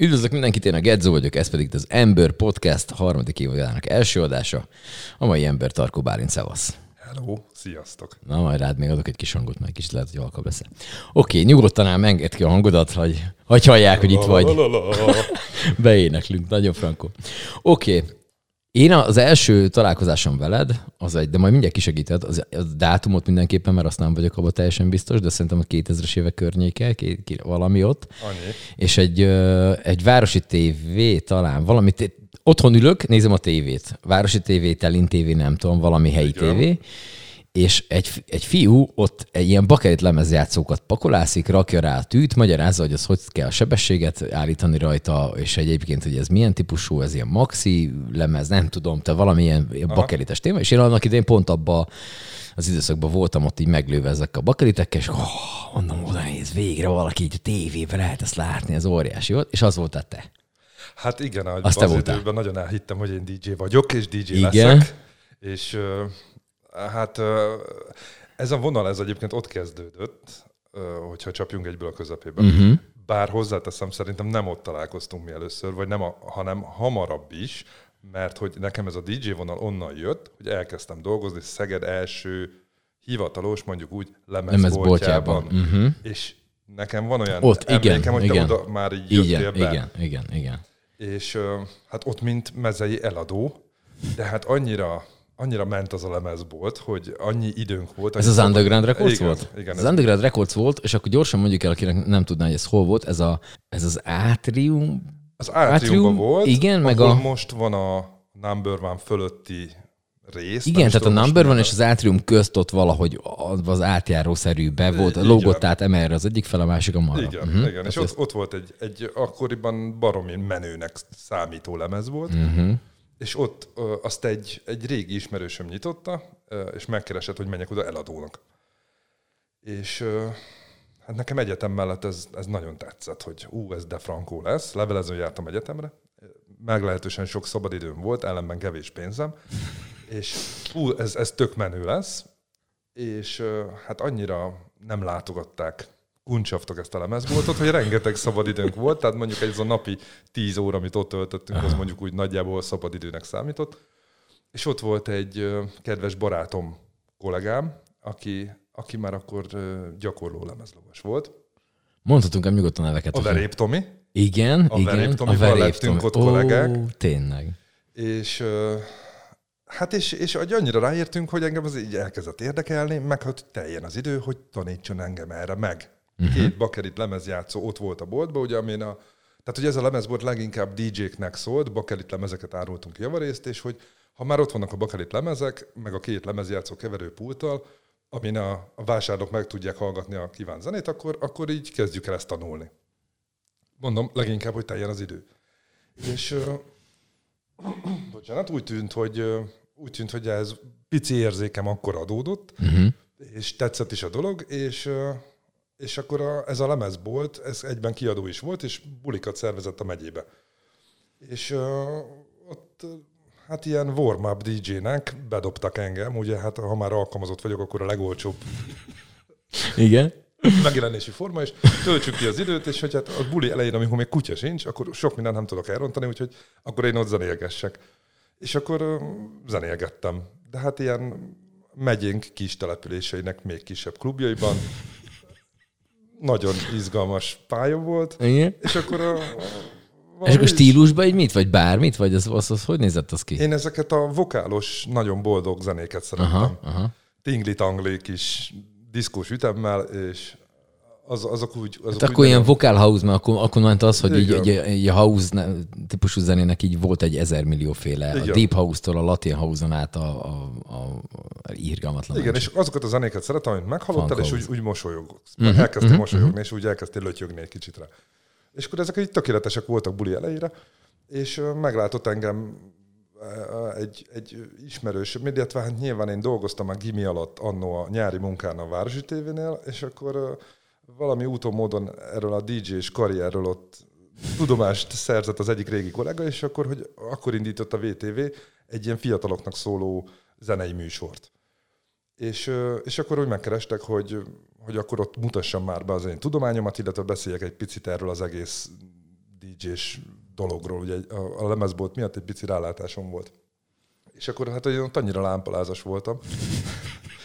Üdvözlök mindenkit, én a Gedzo vagyok, ez pedig az Ember Podcast harmadik évadának első adása. A mai ember Tarkó Bálint, szevasz. Hello, sziasztok. Na, majd rád még adok egy kis hangot, meg kicsit lehet, hogy alkabb lesz. Oké, nyugodtan ám engedd ki a hangodat, hogy, hogy hallják, hogy itt vagy. Beéneklünk, nagyon frankó. Oké, én az első találkozásom veled, az egy, de majd mindjárt kisegíted, az, a dátumot mindenképpen, mert azt nem vagyok abban teljesen biztos, de szerintem a 2000-es évek környéke, két, két, valami ott. Annyi. És egy, egy városi tévé talán, valami, té- otthon ülök, nézem a tévét. Városi tévé, Telin tévé, nem tudom, valami helyi tévé. És egy, egy fiú ott egy ilyen bakelit lemezjátszókat pakolászik, rakja rá a tűt, magyarázza, hogy az hogy kell a sebességet állítani rajta, és egyébként, hogy ez milyen típusú, ez ilyen maxi lemez, nem tudom, te valamilyen ilyen bakelites téma, és én annak idején pont abba az időszakban voltam ott így meglőve ezek a bakelitekkel, és oh, mondom, oda néz, végre valaki így a tévében lehet ezt látni, ez óriási volt, és az voltál te. Hát igen, az, az voltál. időben nagyon elhittem, hogy én DJ vagyok, és DJ Igen. leszek. És hát ez a vonal, ez egyébként ott kezdődött, hogyha csapjunk egyből a közepébe. Uh-huh. Bár hozzáteszem, szerintem nem ott találkoztunk mi először, vagy nem, a, hanem hamarabb is, mert hogy nekem ez a DJ vonal onnan jött, hogy elkezdtem dolgozni Szeged első hivatalos, mondjuk úgy, lemezboltjában. Lemezboltjában. Uh-huh. És nekem van olyan Ott, igen, emlékem, hogy igen. te oda már így jöttél Igen, be. igen, igen, igen. És hát ott mint mezei eladó, de hát annyira, annyira ment az a lemezbolt, hogy annyi időnk volt. Ez az szabad- Underground Records igen, volt? Igen, az ez, Underground Records volt, és akkor gyorsan mondjuk el, akinek nem tudná, hogy ez hol volt, ez, a, ez az Atrium, az átriumban volt, igen, meg a... most van a Number One fölötti rész. Igen, tehát a Number van és az Atrium közt ott valahogy az, átjárószerűbe volt, Így lógott át emelre az egyik fel, a másik a marra. Igen, Mhm. igen. és ott, ott volt egy, egy akkoriban baromi menőnek számító lemez volt, Mhm. És ott ö, azt egy, egy régi ismerősöm nyitotta, ö, és megkeresett, hogy menjek oda eladónak. És ö, hát nekem egyetem mellett ez, ez nagyon tetszett, hogy ú, ez de frankó lesz. Levelezőn jártam egyetemre, meglehetősen sok szabadidőm volt, ellenben kevés pénzem, és ú, ez, ez tök menő lesz, és ö, hát annyira nem látogatták kuncsaftok ezt a lemezboltot, hogy rengeteg szabadidőnk volt, tehát mondjuk ez a napi 10 óra, amit ott töltöttünk, az mondjuk úgy nagyjából szabadidőnek számított. És ott volt egy kedves barátom, kollégám, aki, aki már akkor gyakorló lemezlovas volt. Mondhatunk ám nyugodtan neveket. A Verép Tomi, Igen, A igen. Verép Tomival lettünk ott kollégák. Ó, tényleg. és hát és, és annyira ráértünk, hogy engem az így elkezdett érdekelni, meg hogy teljen az idő, hogy tanítson engem erre meg. Uh-huh. Két bakerit lemezjátszó ott volt a boltban, ugye, amin a, tehát hogy ez a lemezbolt leginkább DJ-knek szólt, bakelit lemezeket árultunk javarészt, és hogy ha már ott vannak a bakelit lemezek, meg a két lemezjátszó keverőpulttal, amin a, a vásárlók meg tudják hallgatni a kívánt zenét, akkor, akkor így kezdjük el ezt tanulni. Mondom, leginkább, hogy teljen az idő. És bocsánat, úgy tűnt, hogy úgy tűnt, hogy ez pici érzékem akkor adódott, Uh-huh. és tetszett is a dolog, és, és akkor a, ez a lemezbolt, ez egyben kiadó is volt, és bulikat szervezett a megyébe. És ö, ott hát ilyen warm-up DJ-nek bedobtak engem, ugye hát ha már alkalmazott vagyok, akkor a legolcsóbb Igen. megjelenési forma, és töltsük ki az időt, és hogy hát a buli elején, amikor még kutya sincs, akkor sok mindent nem tudok elrontani, úgyhogy akkor én ott zenélgessek. És akkor ö, zenélgettem. De hát ilyen megyénk kis településeinek még kisebb klubjaiban. Nagyon izgalmas pálya volt, Igen. és akkor a, És akkor stílusban így mit, vagy bármit, vagy az, az, az hogy nézett az ki? Én ezeket a vokálos, nagyon boldog zenéket szerettem. Aha, aha. Tingli-tangli kis diszkós ütemmel, és az, azok úgy... Azok Hát úgy akkor ilyen vocal house, mert akkor, akkor ment az, hogy így, Igen. egy, egy a house típusú zenének így volt egy ezer millió féle. A Igen. deep house-tól a latin house-on át a, a, a, a irgalmatlan. Igen, és azokat a zenéket szeretem, amit meghallottál, és úgy, úgy mosolyog. Mhm, Uh-huh, elkezdtél mhm, uh-huh, mosolyogni, és úgy elkezdtél lötyögni egy kicsit rá. És akkor ezek így tökéletesek voltak buli elejére, és meglátott engem egy, egy ismerős, illetve hát nyilván én dolgoztam a gimi alatt annó a nyári munkán a Városi tévénél, és akkor valami úton módon erről a DJ-s karrierről ott tudomást szerzett az egyik régi kollega, és akkor, hogy akkor indított a VTV egy ilyen fiataloknak szóló zenei műsort. És, és akkor úgy megkerestek, hogy, hogy akkor ott mutassam már be az én tudományomat, illetve beszéljek egy picit erről az egész DJ-s dologról, ugye a, a lemezbolt miatt egy pici rálátásom volt. És akkor hát olyan annyira lámpalázas voltam,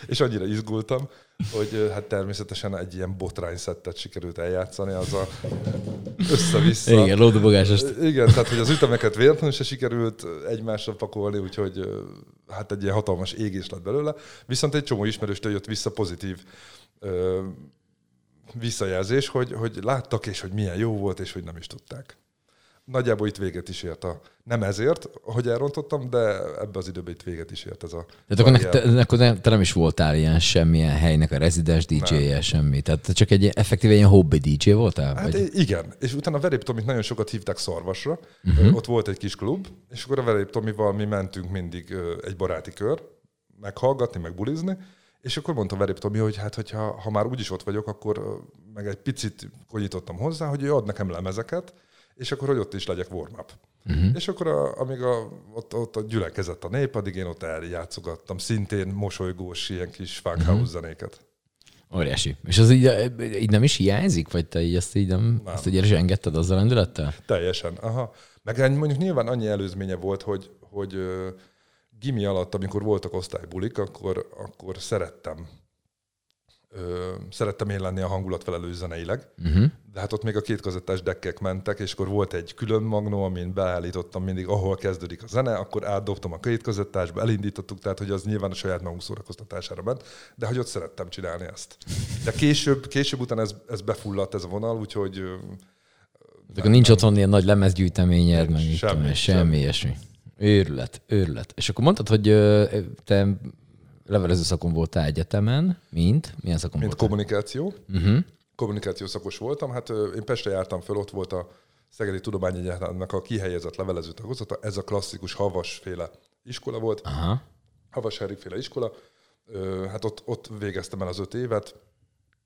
és annyira izgultam, hogy hát természetesen egy ilyen botrány szettet sikerült eljátszani, az a össze-vissza. Igen, lódobogásos. Igen, tehát hogy az ütemeket véletlenül se sikerült egymásra pakolni, úgyhogy hát egy ilyen hatalmas égés lett belőle. Viszont egy csomó ismerőstől jött vissza pozitív visszajelzés, hogy, hogy láttak, és hogy milyen jó volt, és hogy nem is tudták nagyjából itt véget is ért a... Nem ezért, hogy elrontottam, de ebbe az időben itt véget is ért ez a... Tehát akkor, nek, te, akkor ne, te nem is voltál ilyen semmilyen helynek a rezidens DJ-je, semmi. Tehát te csak egy effektíve ilyen hobby DJ voltál? Hát vagy? igen. És utána Verép Tomit nagyon sokat hívták szarvasra. Uh-huh. Ott volt egy kis klub, és akkor a Verép Tomival mi mentünk mindig egy baráti kör, meghallgatni, meg bulizni, és akkor mondta Verép Tomi, hogy hát, hogyha ha már úgyis ott vagyok, akkor meg egy picit konyítottam hozzá, hogy ő ad nekem lemezeket, és akkor, hogy ott is legyek warm-up. Uh-huh. És akkor, a, amíg a, ott, ott a gyülekezett a nép, addig én ott eljátszogattam szintén mosolygós ilyen kis funkhouse uh-huh. zenéket. Óriási. És az így, így nem is hiányzik? Vagy te így ezt így nem, nem. ezt így engedted azzal a lendülettel? Teljesen, aha. Meg mondjuk nyilván annyi előzménye volt, hogy, hogy gimi alatt, amikor voltak osztálybulik, akkor, akkor szerettem ö, szerettem én lenni a hangulatfelelő zeneileg, uh-huh. de hát ott még a két kazettás dekkek mentek, és akkor volt egy külön magnó, amin beállítottam mindig, ahol kezdődik a zene, akkor átdobtam a két kazettásba, elindítottuk, tehát hogy az nyilván a saját magunk szórakoztatására ment, de hogy ott szerettem csinálni ezt. De később, később után ez, ez befulladt ez a vonal, úgyhogy... De akkor nincs otthon ilyen nagy lemezgyűjteményed, meg semmi, semmi, semmi ilyesmi. Őrület, őrület. És akkor mondtad, hogy te levelező szakon voltál egyetemen, mint? Milyen szakon Mint voltál? kommunikáció. Uh-huh. Kommunikáció szakos voltam. Hát én Pestre jártam föl, ott volt a Szegedi Tudományegyetemnek a kihelyezett levelező tagozata. Ez a klasszikus havasféle iskola volt. Aha. Havas féle iskola. Hát ott, ott végeztem el az öt évet.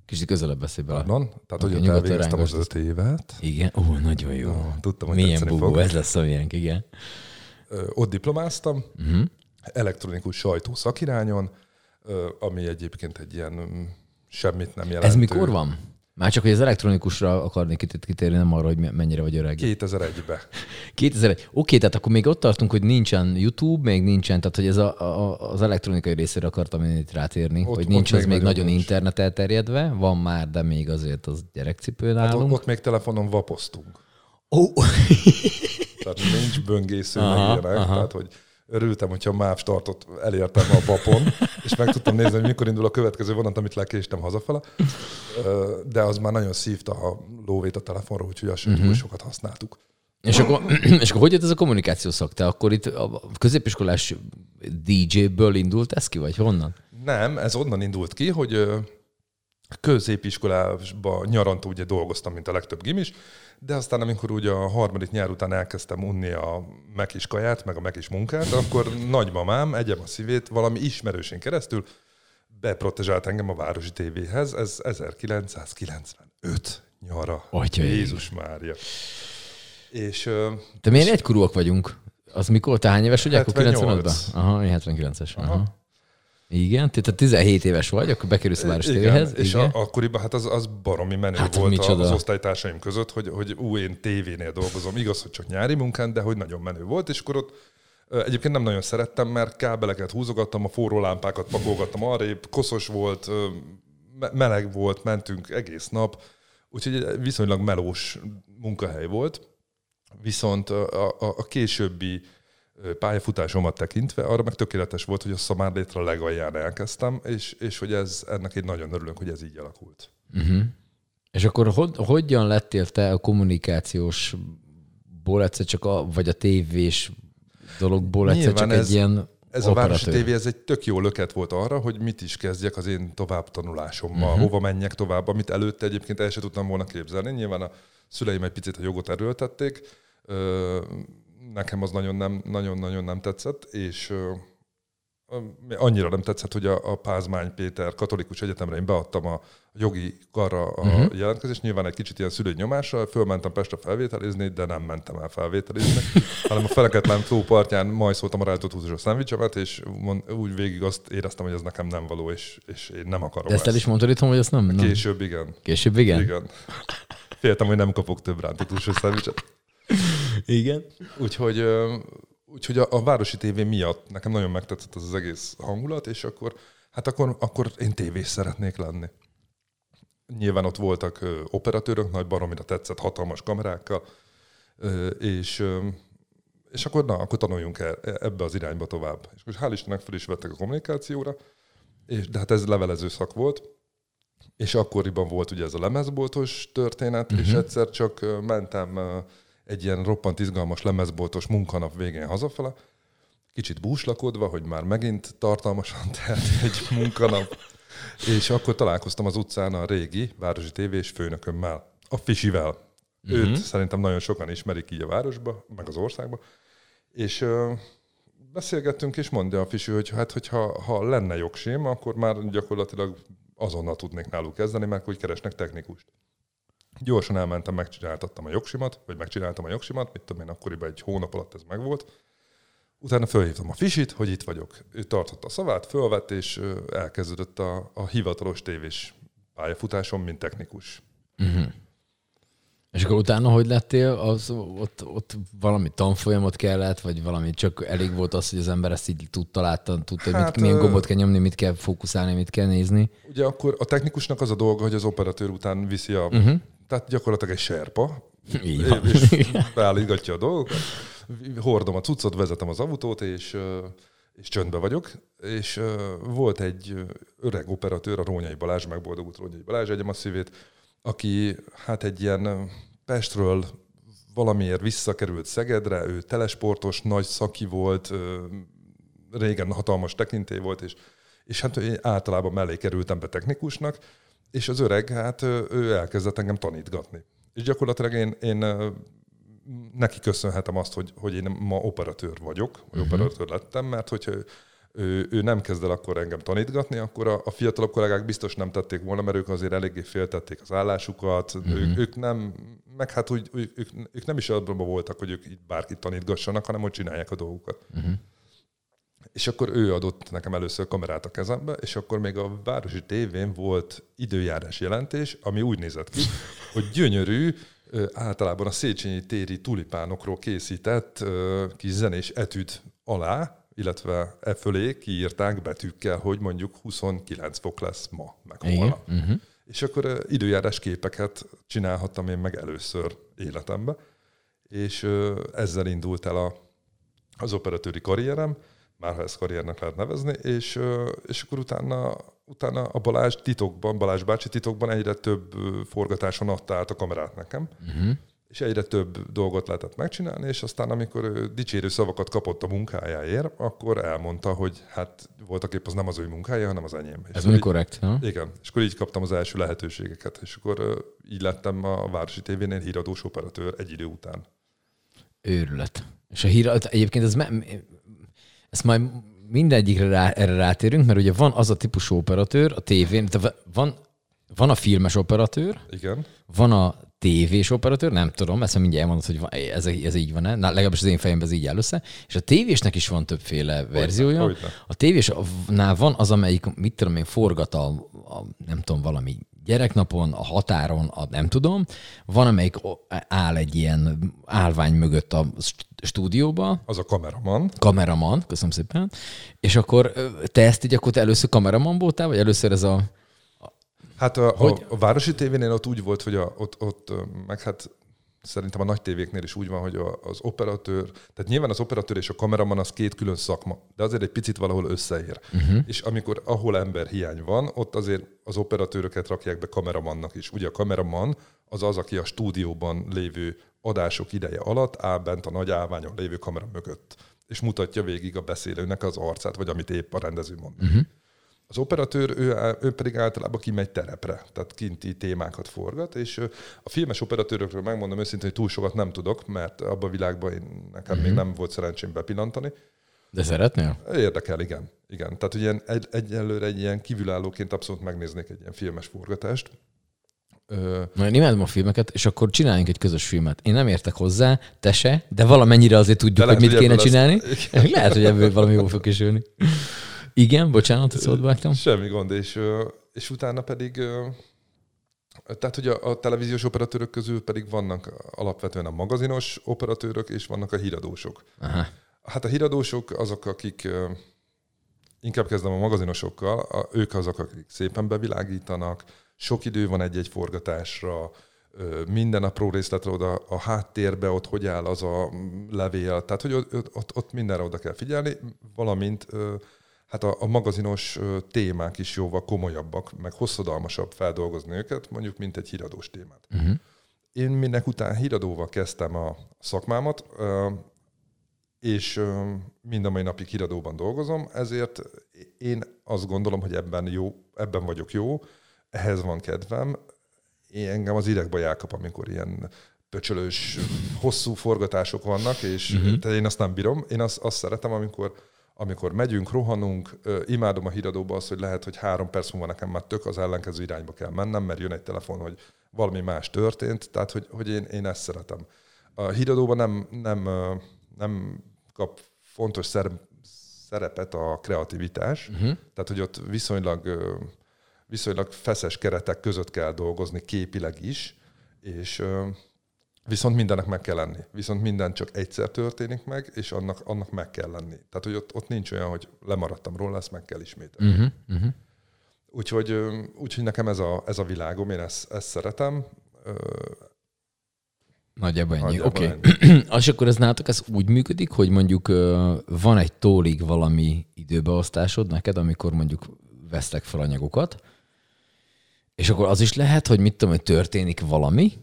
Kicsit közelebb beszélj bele. Non, tehát, hogy ott elvégeztem az öt évet. Igen, ó, nagyon jó. Oh, tudtam, hogy Milyen bugó, fog. ez lesz a milyen, igen. Ott diplomáztam, uh-huh elektronikus sajtó szakirányon, ami egyébként egy ilyen mm, semmit nem jelentő. Ez mikor van? Már csak, hogy az elektronikusra akarnék kitérni, nem arra, hogy mennyire vagy öreg. 2001-be. 2001. Oké, tehát akkor még ott tartunk, hogy nincsen YouTube, még nincsen, tehát hogy ez a, a, az elektronikai részére akartam én itt rátérni, ott, hogy nincs ott az még, még nagyon nincs. internet elterjedve, van már, de még azért az gyerekcipő nálunk. Hát ott, ott még telefonon vapoztunk. Ó! Oh. tehát nincs böngésző, aha, aha. tehát hogy örültem, hogyha MÁV startot elértem a papon, és meg tudtam nézni, hogy mikor indul a következő vonat, amit lekéstem hazafele. De az már nagyon szívta a lóvét a telefonra, úgyhogy azt uh-huh. sokat használtuk. És akkor, és akkor hogy jött ez a kommunikáció szak? Te akkor itt a középiskolás DJ-ből indult ez ki, vagy honnan? Nem, ez onnan indult ki, hogy középiskolásban nyarantó ugye dolgoztam, mint a legtöbb gimis, de aztán amikor ugye a harmadik nyár után elkezdtem unni a mekis kaját, meg a mekis munkát, akkor nagymamám, egyem a szívét, valami ismerősén keresztül beprotezsált engem a Városi tévéhez, ez 1995 nyara. Atya Jézus Mária. És, De milyen egykorúak vagyunk? Az mikor? Te hány éves vagy? Akkor 95-ben? Aha, 79-es. Aha. Aha. Igen, tehát 17 éves vagy, akkor bekerülsz a város tévéhez. És igen. A, akkoriban hát az, az baromi menő hát, volt micsoda. az osztálytársaim között, hogy, hogy ú, én tévénél dolgozom. Igaz, hogy csak nyári munkán, de hogy nagyon menő volt, és akkor ott Egyébként nem nagyon szerettem, mert kábeleket húzogattam, a forró lámpákat pakolgattam arrébb, koszos volt, meleg volt, mentünk egész nap, úgyhogy viszonylag melós munkahely volt. Viszont a, a, a későbbi pályafutásomat tekintve, arra meg tökéletes volt, hogy a szamárlétre legalján elkezdtem, és, és hogy ez, ennek egy nagyon örülünk, hogy ez így alakult. Uh-huh. És akkor hogy, hogyan lettél te a kommunikációs ból egyszer csak a, vagy a tévés dologból egyszer Nyilván csak ez, egy ilyen ez a Városi tévé, ez egy tök jó löket volt arra, hogy mit is kezdjek az én tovább tanulásommal, uh-huh. hova menjek tovább, amit előtte egyébként el sem tudtam volna képzelni. Nyilván a szüleim egy picit a jogot erőltették, nekem az nagyon nem, nagyon-nagyon nem tetszett, és annyira nem tetszett, hogy a, a Pázmány Péter katolikus egyetemre én beadtam a jogi karra a uh-huh. jelentkezést, nyilván egy kicsit ilyen szülői nyomással, fölmentem Pestre felvételizni, de nem mentem el felvételizni, hanem a Feleketlen tó partján majszoltam a rajtot húzós szendvicsemet, és úgy végig azt éreztem, hogy ez nekem nem való, és, és én nem akarom de ezt. ezt el is mondtad itthon, hogy ezt nem? nem. Később igen. Később igen? Igen. Féltem, hogy nem kapok több rántott húsos szendvicset. Igen. Úgyhogy, úgyhogy a, a Városi TV miatt nekem nagyon megtetszett az, az egész hangulat, és akkor, hát akkor, akkor én tévés szeretnék lenni. Nyilván ott voltak operatőrök, nagy baromira tetszett, hatalmas kamerákkal, és, és akkor na, akkor tanuljunk el, ebbe az irányba tovább. És most hál' Istennek fel is vettek a kommunikációra, és, de hát ez levelező szak volt, és akkoriban volt ugye ez a lemezboltos történet, uh-huh. és egyszer csak mentem egy ilyen roppant izgalmas lemezboltos munkanap végén hazafele, kicsit búslakodva, hogy már megint tartalmasan telt egy munkanap, és akkor találkoztam az utcán a régi városi tévés főnökömmel, a Fisivel. Uh-huh. Őt szerintem nagyon sokan ismerik így a városba, meg az országba. És ö, beszélgettünk, és mondja a Fisi, hogy hát, hogyha ha lenne jogsém, akkor már gyakorlatilag azonnal tudnék náluk kezdeni, mert úgy keresnek technikust. Gyorsan elmentem, megcsináltattam a jogsimat, vagy megcsináltam a jogsimat, mit tudom én, akkoriban egy hónap alatt ez megvolt. Utána fölhívtam a Fisit, hogy itt vagyok. Ő tartotta a szavát, fölvett, és elkezdődött a, a hivatalos tévés pályafutásom, mint technikus. Uh-huh. És akkor utána hogy lettél? Az, ott, ott valami tanfolyamot kellett, vagy valami csak elég volt az, hogy az ember ezt így tudta, látta, tudta, hogy Hát, mit, milyen gombot kell nyomni, mit kell fókuszálni, mit kell nézni. Ugye akkor a technikusnak az a dolga, hogy az operatőr után viszi a... Uh-huh. Tehát gyakorlatilag egy serpa, Így van. és beállítgatja a dolgokat. Hordom a cuccot, vezetem az autót, és, és csöndbe vagyok. És volt egy öreg operatőr, a Rónyai Balázs, megboldogult Rónyai Balázs, egyem a szívét, aki hát egy ilyen Pestről valamiért visszakerült Szegedre, ő telesportos, nagy szaki volt, régen hatalmas tekintély volt, és, és hát én általában mellé kerültem be technikusnak, és az öreg, hát ő elkezdett engem tanítgatni. És gyakorlatilag én, én neki köszönhetem azt, hogy, hogy én ma operatőr vagyok, vagy uh-huh. operatőr lettem, mert hogyha ő, ő, ő nem kezd el akkor engem tanítgatni, akkor a, a fiatalabb kollégák biztos nem tették volna, mert ők azért eléggé féltették az állásukat, uh-huh. ők, ők nem, meg hát úgy, ők, ők, ők nem is abban voltak, hogy ők itt bárkit tanítgassanak, hanem hogy csinálják a dolgukat. Uh-huh. És akkor ő adott nekem először kamerát a kezembe, és akkor még a Városi tévén volt időjárás jelentés, ami úgy nézett ki, hogy gyönyörű, általában a Széchenyi téri tulipánokról készített kis zenés etüd alá, illetve e fölé kiírták betűkkel, hogy mondjuk 29 fok lesz ma, meg Igen. holnap. Uh-huh. És akkor időjárás képeket csinálhattam én meg először életembe, és ezzel indult el a, az operatőri karrierem, már ha ezt karriernek lehet nevezni, és, és akkor utána, utána a Balázs titokban, Balázs bácsi titokban egyre több forgatáson adta át a kamerát nekem, Uh-huh. és egyre több dolgot lehetett megcsinálni, és aztán amikor ő dicsérő szavakat kapott a munkájáért, akkor elmondta, hogy hát voltak épp az nem az ő munkája, hanem az enyém. És Ez mi korrekt, ha? igen, és akkor így kaptam az első lehetőségeket, és akkor így lettem a Városi tévénél híradós operatőr egy idő után. Őrület. És a hír, egyébként ez, me- ezt majd mindegyikre rá, erre rátérünk, mert ugye van az a típusú operatőr a tévén, van, van a filmes operatőr, Igen. van a tévés operatőr, nem tudom, ezt mindjárt elmondod, hogy van, ez, ez így van-e, Na, legalábbis az én fejemben ez így áll össze, és a tévésnek is van többféle verziója. hogyne. A tévésnál van az, amelyik, mit tudom én, forgat a, a nem tudom, valami gyereknapon, a határon, a nem tudom, van, amelyik áll egy ilyen állvány mögött a st- stúdióba, Az a kameraman. kameraman, köszönöm szépen, és akkor te ezt így akkor te először kameraman voltál, vagy először ez a... Hát a, Hogy? a, a Városi tévénél ott úgy volt, hogy a, ott, ott, meg hát szerintem a nagy tévéknél is úgy van, hogy az operatőr, tehát nyilván az operatőr és a kameraman az két külön szakma, de azért egy picit valahol összeér. Uh-huh. És amikor ahol ember hiány van, ott azért az operatőröket rakják be kameramannak is. Ugye a kameraman az az, aki a stúdióban lévő adások ideje alatt áll bent a nagy állványon lévő kamera mögött, és mutatja végig a beszélőnek az arcát, vagy amit épp a rendező mond. Uh-huh. Az operatőr, ő, ő pedig általában kimegy terepre, tehát kinti témákat forgat, és a filmes operatőrökről megmondom őszintén, hogy túl sokat nem tudok, mert abban a világban én, nekem még nem volt szerencsém bepillantani. De szeretnél? Érdekel, igen. igen. Tehát ugye egy, egyelőre egy ilyen kívülállóként abszolút megnéznék egy ilyen filmes forgatást. Ö, Na, én imádom a filmeket, és akkor csináljunk egy közös filmet. Én nem értek hozzá, te se, de valamennyire azért tudjuk, De hogy lehet, mit kéne hogy csinálni. ebből Lehet, hogy ebből valami jó fog kisülni. Igen, bocsánat, hogy szót vágtam. Semmi gond, és, és utána pedig Tehát, hogy a, a televíziós operatőrök közül pedig vannak alapvetően a magazinos operatőrök, és vannak a híradósok. Aha. Hát a híradósok azok, akik inkább kezdem a magazinosokkal, a, ők azok, akik szépen bevilágítanak, sok idő van egy-egy forgatásra, minden apró részletre oda a háttérbe, ott hogy áll az a levél, tehát hogy ott, ott, ott mindenre oda kell figyelni, valamint hát a, a magazinos témák is jóval komolyabbak, meg hosszadalmasabb feldolgozni őket, mondjuk, mint egy híradós témát. Uh-huh. Én minek után híradóval kezdtem a szakmámat, és mind a mai napig híradóban dolgozom, ezért én azt gondolom, hogy ebben jó, ebben vagyok jó, ehhez van kedvem. Én engem az idegbe elkap, amikor ilyen pöcsölős, hosszú forgatások vannak, és uh-huh. én azt nem bírom. Én azt, azt szeretem, amikor amikor megyünk, rohanunk, imádom a híradóba azt, hogy lehet, hogy három perc múlva nekem már tök az ellenkező irányba kell mennem, mert jön egy telefon, hogy valami más történt, tehát hogy, hogy én, én ezt szeretem. A híradóban nem, nem, nem kap fontos szerep, szerepet a kreativitás, uh-huh. tehát hogy ott viszonylag, viszonylag feszes keretek között kell dolgozni képileg is, és Viszont mindennek meg kell lenni. Viszont minden csak egyszer történik meg, és annak, annak meg kell lenni. Tehát, hogy ott, ott nincs olyan, hogy lemaradtam róla, ezt meg kell ismételni. Uh-huh. Uh-huh. Úgyhogy, úgyhogy nekem ez a, ez a világom, én ezt, ezt szeretem. Nagyjából ennyi. Oké. Okay. És akkor ez nálatok ez úgy működik, hogy mondjuk van egy tólig valami időbeosztásod neked, amikor mondjuk vesztek fel anyagokat, és akkor az is lehet, hogy mit tudom, hogy történik valami,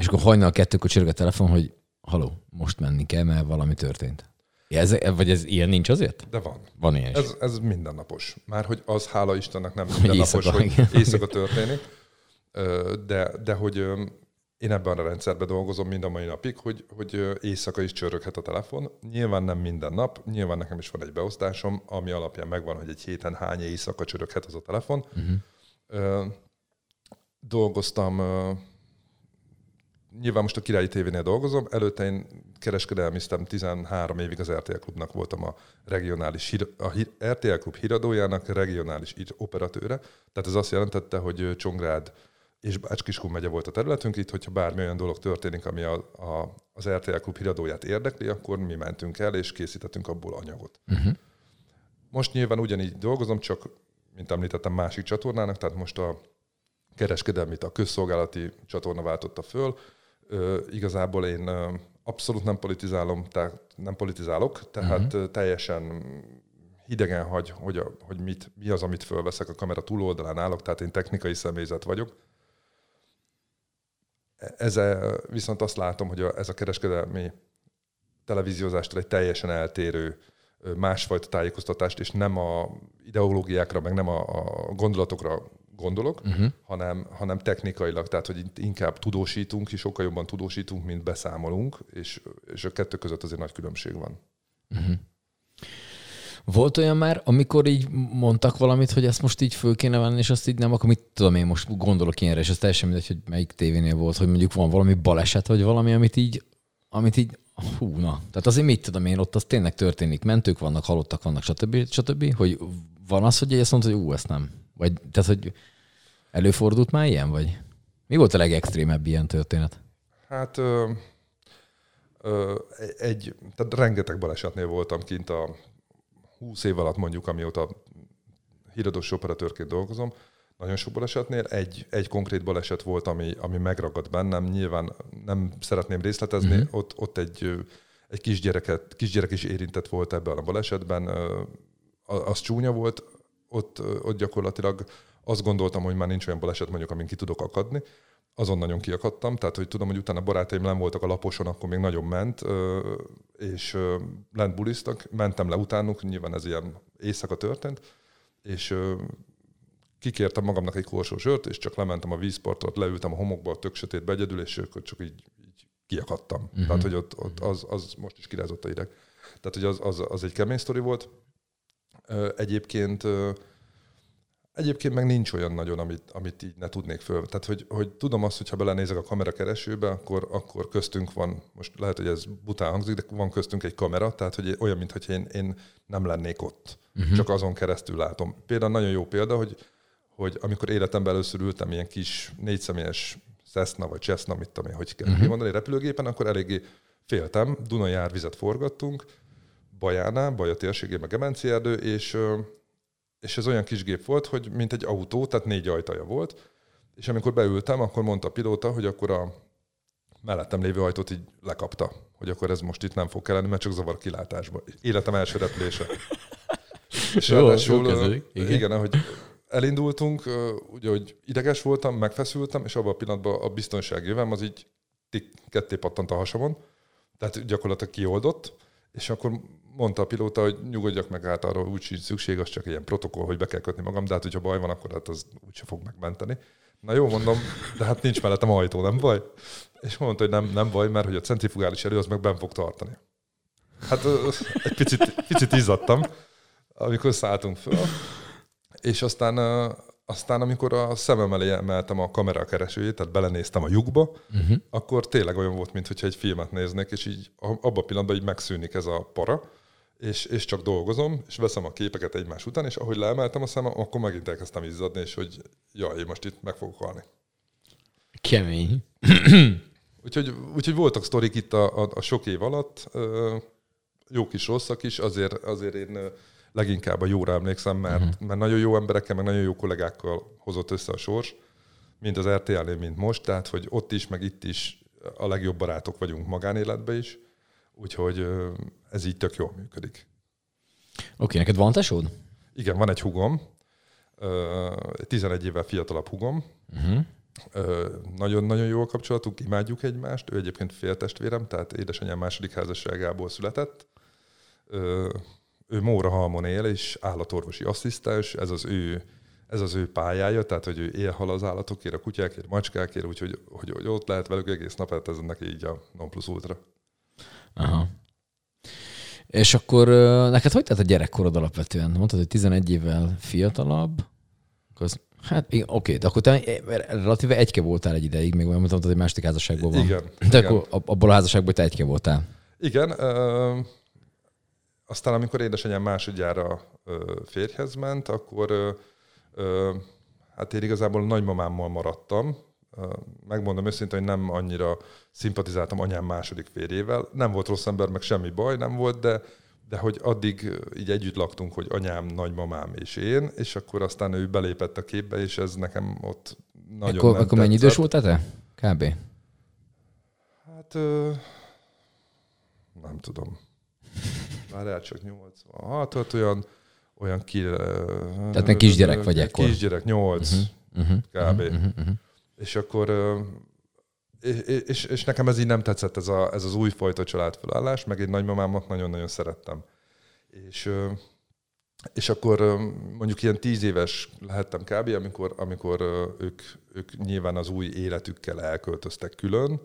és akkor hajnal kettőkor csörög a telefon, hogy haló, most menni kell, mert valami történt. Ez, vagy ez ilyen nincs azért? de van. Van ilyen. Ez, ez mindennapos. Már hogy az hála Istennek nem mindennapos, éjszaka, hogy igen. éjszaka történik, de, de hogy én ebben a rendszerben dolgozom mind a mai napig, hogy, hogy éjszaka is csöröghet a telefon. Nyilván nem minden nap, nyilván nekem is van egy beosztásom, ami alapján megvan, hogy egy héten hány éjszaka csöröghet az a telefon. Uh-huh. Dolgoztam, nyilván most a Királyi TV-nél dolgozom, előtte én kereskedelmiztem 13 évig az RTL Klubnak voltam a regionális hír, a hír, RTL Klub híradójának regionális operatőre. Tehát ez azt jelentette, hogy Csongrád és Bács-Kiskun megye volt a területünk, itt, hogyha bármi olyan dolog történik, ami a, a, az RTL Klub híradóját érdekli, akkor mi mentünk el, és készítettünk abból anyagot. Uh-huh. Most nyilván ugyanígy dolgozom, csak, mint említettem, másik csatornának, tehát most a kereskedelmit a közszolgálati csatorna váltotta föl. Igazából én abszolút nem politizálom, tehát nem politizálok, tehát uh-huh. teljesen hidegen hagy, hogy, a, hogy mit, mi az, amit fölveszek a kamera túloldalán állok, tehát én technikai személyzet vagyok. Ezzel viszont azt látom, hogy a, ez a kereskedelmi televíziózástól egy teljesen eltérő másfajta tájékoztatást, és nem a ideológiákra, meg nem a, a gondolatokra gondolok, Uh-huh. hanem, hanem technikailag, tehát hogy inkább tudósítunk, és sokkal jobban tudósítunk, mint beszámolunk, és, és a kettő között azért nagy különbség van. Uh-huh. Volt olyan már, amikor így mondtak valamit, hogy ezt most így föl kéne venni, és azt így nem, akkor mit tudom én most gondolok ilyenre, és ez teljesen mindegy, hogy melyik tévénél volt, hogy mondjuk van valami baleset, vagy valami, amit így, amit így, hú, na. Tehát azért mit tudom én, ott az tényleg történik, mentők vannak, halottak vannak, stb. stb. Hogy van az, hogy ezt mondta, hogy ú, ezt nem. Vagy, tehát, hogy előfordult már ilyen, vagy? Mi volt a legextrémebb ilyen történet? Hát ö, ö, egy, tehát rengeteg balesetnél voltam kint a 20 év alatt mondjuk, amióta híradós operatőrként dolgozom, nagyon sok balesetnél. Egy, egy konkrét baleset volt, ami, ami megragadt bennem. Nyilván nem szeretném részletezni. Uh-huh. Ott, ott egy, egy kisgyereket, kisgyerek is érintett volt ebben a balesetben. Az csúnya volt. Ott, ott gyakorlatilag azt gondoltam, hogy már nincs olyan baleset, mondjuk, amin ki tudok akadni. Azon nagyon kiakadtam, tehát hogy tudom, hogy utána barátaim nem voltak a laposon, akkor még nagyon ment, és lent buliztak, mentem le utánuk, nyilván ez ilyen éjszaka történt, és kikértem magamnak egy korsó sört, és csak lementem a vízpartot, leültem a homokba, tök sötétbe egyedül, és akkor csak így, így kiakadtam. Uh-huh. Tehát, hogy ott, ott az, az most is kirázott a ideg. Tehát, hogy az, az, az egy kemény sztori volt. Egyébként Egyébként meg nincs olyan nagyon, amit, amit így ne tudnék föl. Tehát, hogy, hogy tudom azt, hogy ha belenézek a kamera keresőbe, akkor, akkor köztünk van, most lehet, hogy ez bután hangzik, de van köztünk egy kamera, tehát hogy olyan, mintha én, én nem lennék ott. Uh-huh. Csak azon keresztül látom. Például nagyon jó példa, hogy, hogy amikor életemben először ültem ilyen kis négyszemélyes Cessna vagy Cessna, mit tudom én, hogy kell uh-huh. mondani, repülőgépen, akkor eléggé féltem. Dunai árvizet forgattunk, Bajánál, Baja térségében, Gemenci erdő, és, és ez olyan kis gép volt, hogy mint egy autó, tehát négy ajtaja volt, és amikor beültem, akkor mondta a pilóta, hogy akkor a mellettem lévő ajtót így lekapta, hogy akkor ez most itt nem fog kelleni, mert csak zavar kilátásba. Életem első repülése. És Jó, ráadásul, jó kezdődik. igen. Igen. ahogy elindultunk, ugye, hogy ideges voltam, megfeszültem, és abban a pillanatban a biztonsági jövem az így ketté pattant a hasamon, tehát gyakorlatilag kioldott, és akkor mondta a pilóta, hogy nyugodjak meg át arra, úgy sincs szükség, az csak ilyen protokoll, hogy be kell kötni magam, de hát hogyha baj van, akkor hát az úgyse fog megmenteni. Na jó, mondom, de hát nincs mellettem ajtó, nem baj? És mondta, hogy nem, nem baj, mert hogy a centrifugális erő az meg ben fog tartani. Hát egy picit, picit izzadtam, amikor szálltunk föl, és aztán, aztán amikor a szemem elé emeltem a kamera keresőjét, tehát belenéztem a lyukba, uh-huh. akkor tényleg olyan volt, mintha egy filmet néznék, és így abban a pillanatban így megszűnik ez a para, és, és csak dolgozom, és veszem a képeket egymás után, és ahogy leemeltem a szemem, akkor megint elkezdtem izzadni, és hogy jaj, én most itt meg fogok halni. Kemény. Úgyhogy, úgyhogy voltak sztorik itt a, a, a sok év alatt, jók is, rosszak is, azért, azért én leginkább a jóra emlékszem, mert, uh-huh. mert nagyon jó emberekkel, meg nagyon jó kollégákkal hozott össze a sors, mind az RTL-nél, mint most, tehát hogy ott is, meg itt is a legjobb barátok vagyunk magánéletben is, úgyhogy ez így tök jól működik. Oké, neked van tesód? Igen, van egy hugom, ö, egy 11 évvel fiatalabb hugom, Uh-huh. Ö, Nagyon-nagyon jó a kapcsolatunk, imádjuk egymást. Ő egyébként féltestvérem, tehát édesanyám második házasságából született. Ő Móra Halmon él, és állatorvosi asszisztens, ez az ő ez az ő pályája, tehát hogy ő élhal az állatokért, a kutyákért, macskákért, úgyhogy hogy, hogy ott lehet velük egész nap, hát ez neki így a non plus ultra. Aha. És akkor neked hogy tett a gyerekkorod alapvetően? Mondtad, hogy 11 évvel fiatalabb. Az, hát igen, oké, de akkor te relatíve egyke voltál egy ideig, még olyan mondtad, hogy második házasságból van. Igen, De igen. akkor ab- abból a házasságból te egyke voltál. Igen, ö, aztán amikor édesanyám másodjára ö, férjhez ment, akkor ö, ö, hát én igazából nagymamámmal maradtam. Megmondom őszintén, hogy nem annyira szimpatizáltam anyám második férjével. Nem volt rossz ember, meg semmi baj nem volt, de, de hogy addig így együtt laktunk, hogy anyám, nagymamám és én, és akkor aztán ő belépett a képbe, és ez nekem ott nagyon akkor nem akkor mennyi idős voltál te? Kb. Hát nem tudom. Már el csak 86, hát olyan, olyan ki... Tehát még kisgyerek vagy ekkor. Kisgyerek, 8 uh-huh. Uh-huh. kb. Uh-huh. Uh-huh. És akkor... és, és, nekem ez így nem tetszett, ez, a, ez az újfajta családfelállás, meg egy nagymamámat nagyon-nagyon szerettem. És, és akkor mondjuk ilyen tíz éves lehettem kb., amikor, amikor ők, ők nyilván az új életükkel elköltöztek külön,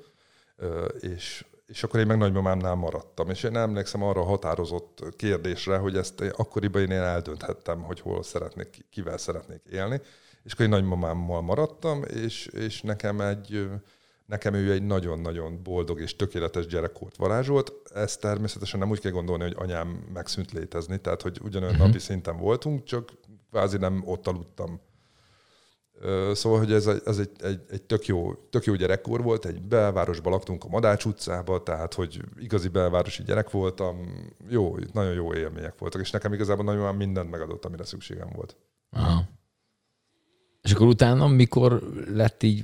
és, és akkor én meg nagymamámnál maradtam. És én emlékszem arra a határozott kérdésre, hogy ezt akkoriban én eldönthettem, hogy hol szeretnék, kivel szeretnék élni. És akkor én nagymamámmal maradtam, és, és nekem egy nekem ő egy nagyon-nagyon boldog és tökéletes gyerekkort varázsolt. Ezt természetesen nem úgy kell gondolni, hogy anyám megszűnt létezni, tehát hogy ugyanolyan uh-huh. napi szinten voltunk, csak kvázi nem ott aludtam. Szóval, hogy ez, egy, ez egy, egy, egy tök, jó, tök jó gyerekkor volt, egy belvárosban laktunk a Madács utcába, tehát hogy igazi belvárosi gyerek voltam, jó, nagyon jó élmények voltak, és nekem igazából nagyon mindent megadott, amire szükségem volt. Aha. És akkor utána, mikor lett így,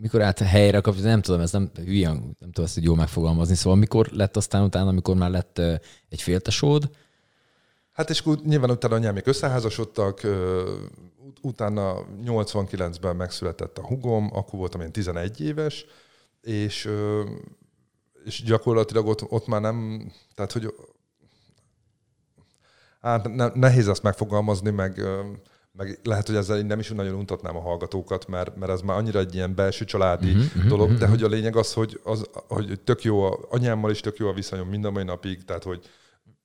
mikor állt helyre kapcsolatban, nem tudom, ez nem hülyen, nem tudom ezt jól megfogalmazni, szóval mikor lett aztán utána, amikor már lett egy féltesód, Hát és nyilván utána anyámék összeházasodtak, utána 89-ben megszületett a hugom, akkor voltam én 11 éves, és, és gyakorlatilag ott, ott már nem, tehát hogy hát ne, nehéz ezt megfogalmazni, meg, meg lehet, hogy ezzel én nem is nagyon untatnám a hallgatókat, mert, mert ez már annyira egy ilyen belső családi uh-huh, dolog, de hogy a lényeg az, hogy, az, hogy tök jó, a, anyámmal is tök jó a viszonyom mind a mai napig, tehát hogy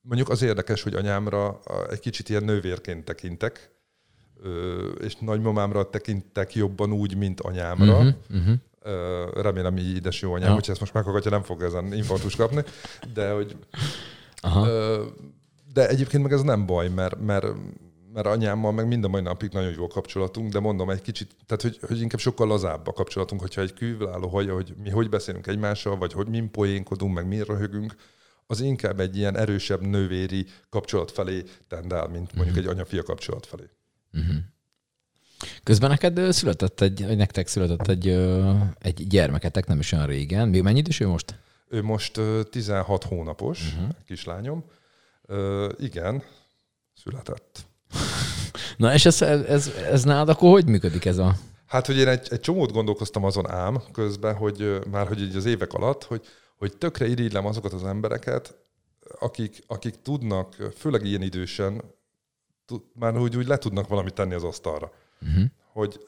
mondjuk az érdekes, hogy anyámra egy kicsit ilyen nővérként tekintek, és nagymamámra tekintek jobban úgy, mint anyámra. uh-huh, uh-huh. Remélem így édes jó anyám, Ja. hogyha ezt most meghallgatja, nem fog ezen infarktus kapni, de hogy Aha. De egyébként meg ez nem baj, mert, mert, mert anyámmal meg mind a mai napig nagyon jó a kapcsolatunk, de mondom egy kicsit, tehát hogy, hogy inkább sokkal lazább a kapcsolatunk, hogyha egy kívülálló hallja, hogy mi hogy beszélünk egymással, vagy hogy min poénkodunk, meg mi röhögünk, az inkább egy ilyen erősebb nővéri kapcsolat felé tendál, mint mondjuk uh-huh. egy anya-fia kapcsolat felé. Uh-huh. Közben neked született egy, vagy nektek született egy, egy gyermeketek nem is olyan régen. Még mennyi idős ő most? Ő most 16 hónapos, uh-huh. kislányom. Uh, igen, született. Na és ez, ez, ez nálad akkor hogy működik ez a... Hát, hogy én egy, egy csomót gondolkoztam azon ám közben, hogy már hogy így az évek alatt, hogy, hogy tökre irigylem azokat az embereket, akik, akik tudnak, főleg ilyen idősen, tud, már úgy, úgy le tudnak valamit tenni az asztalra. Uh-huh. Hogy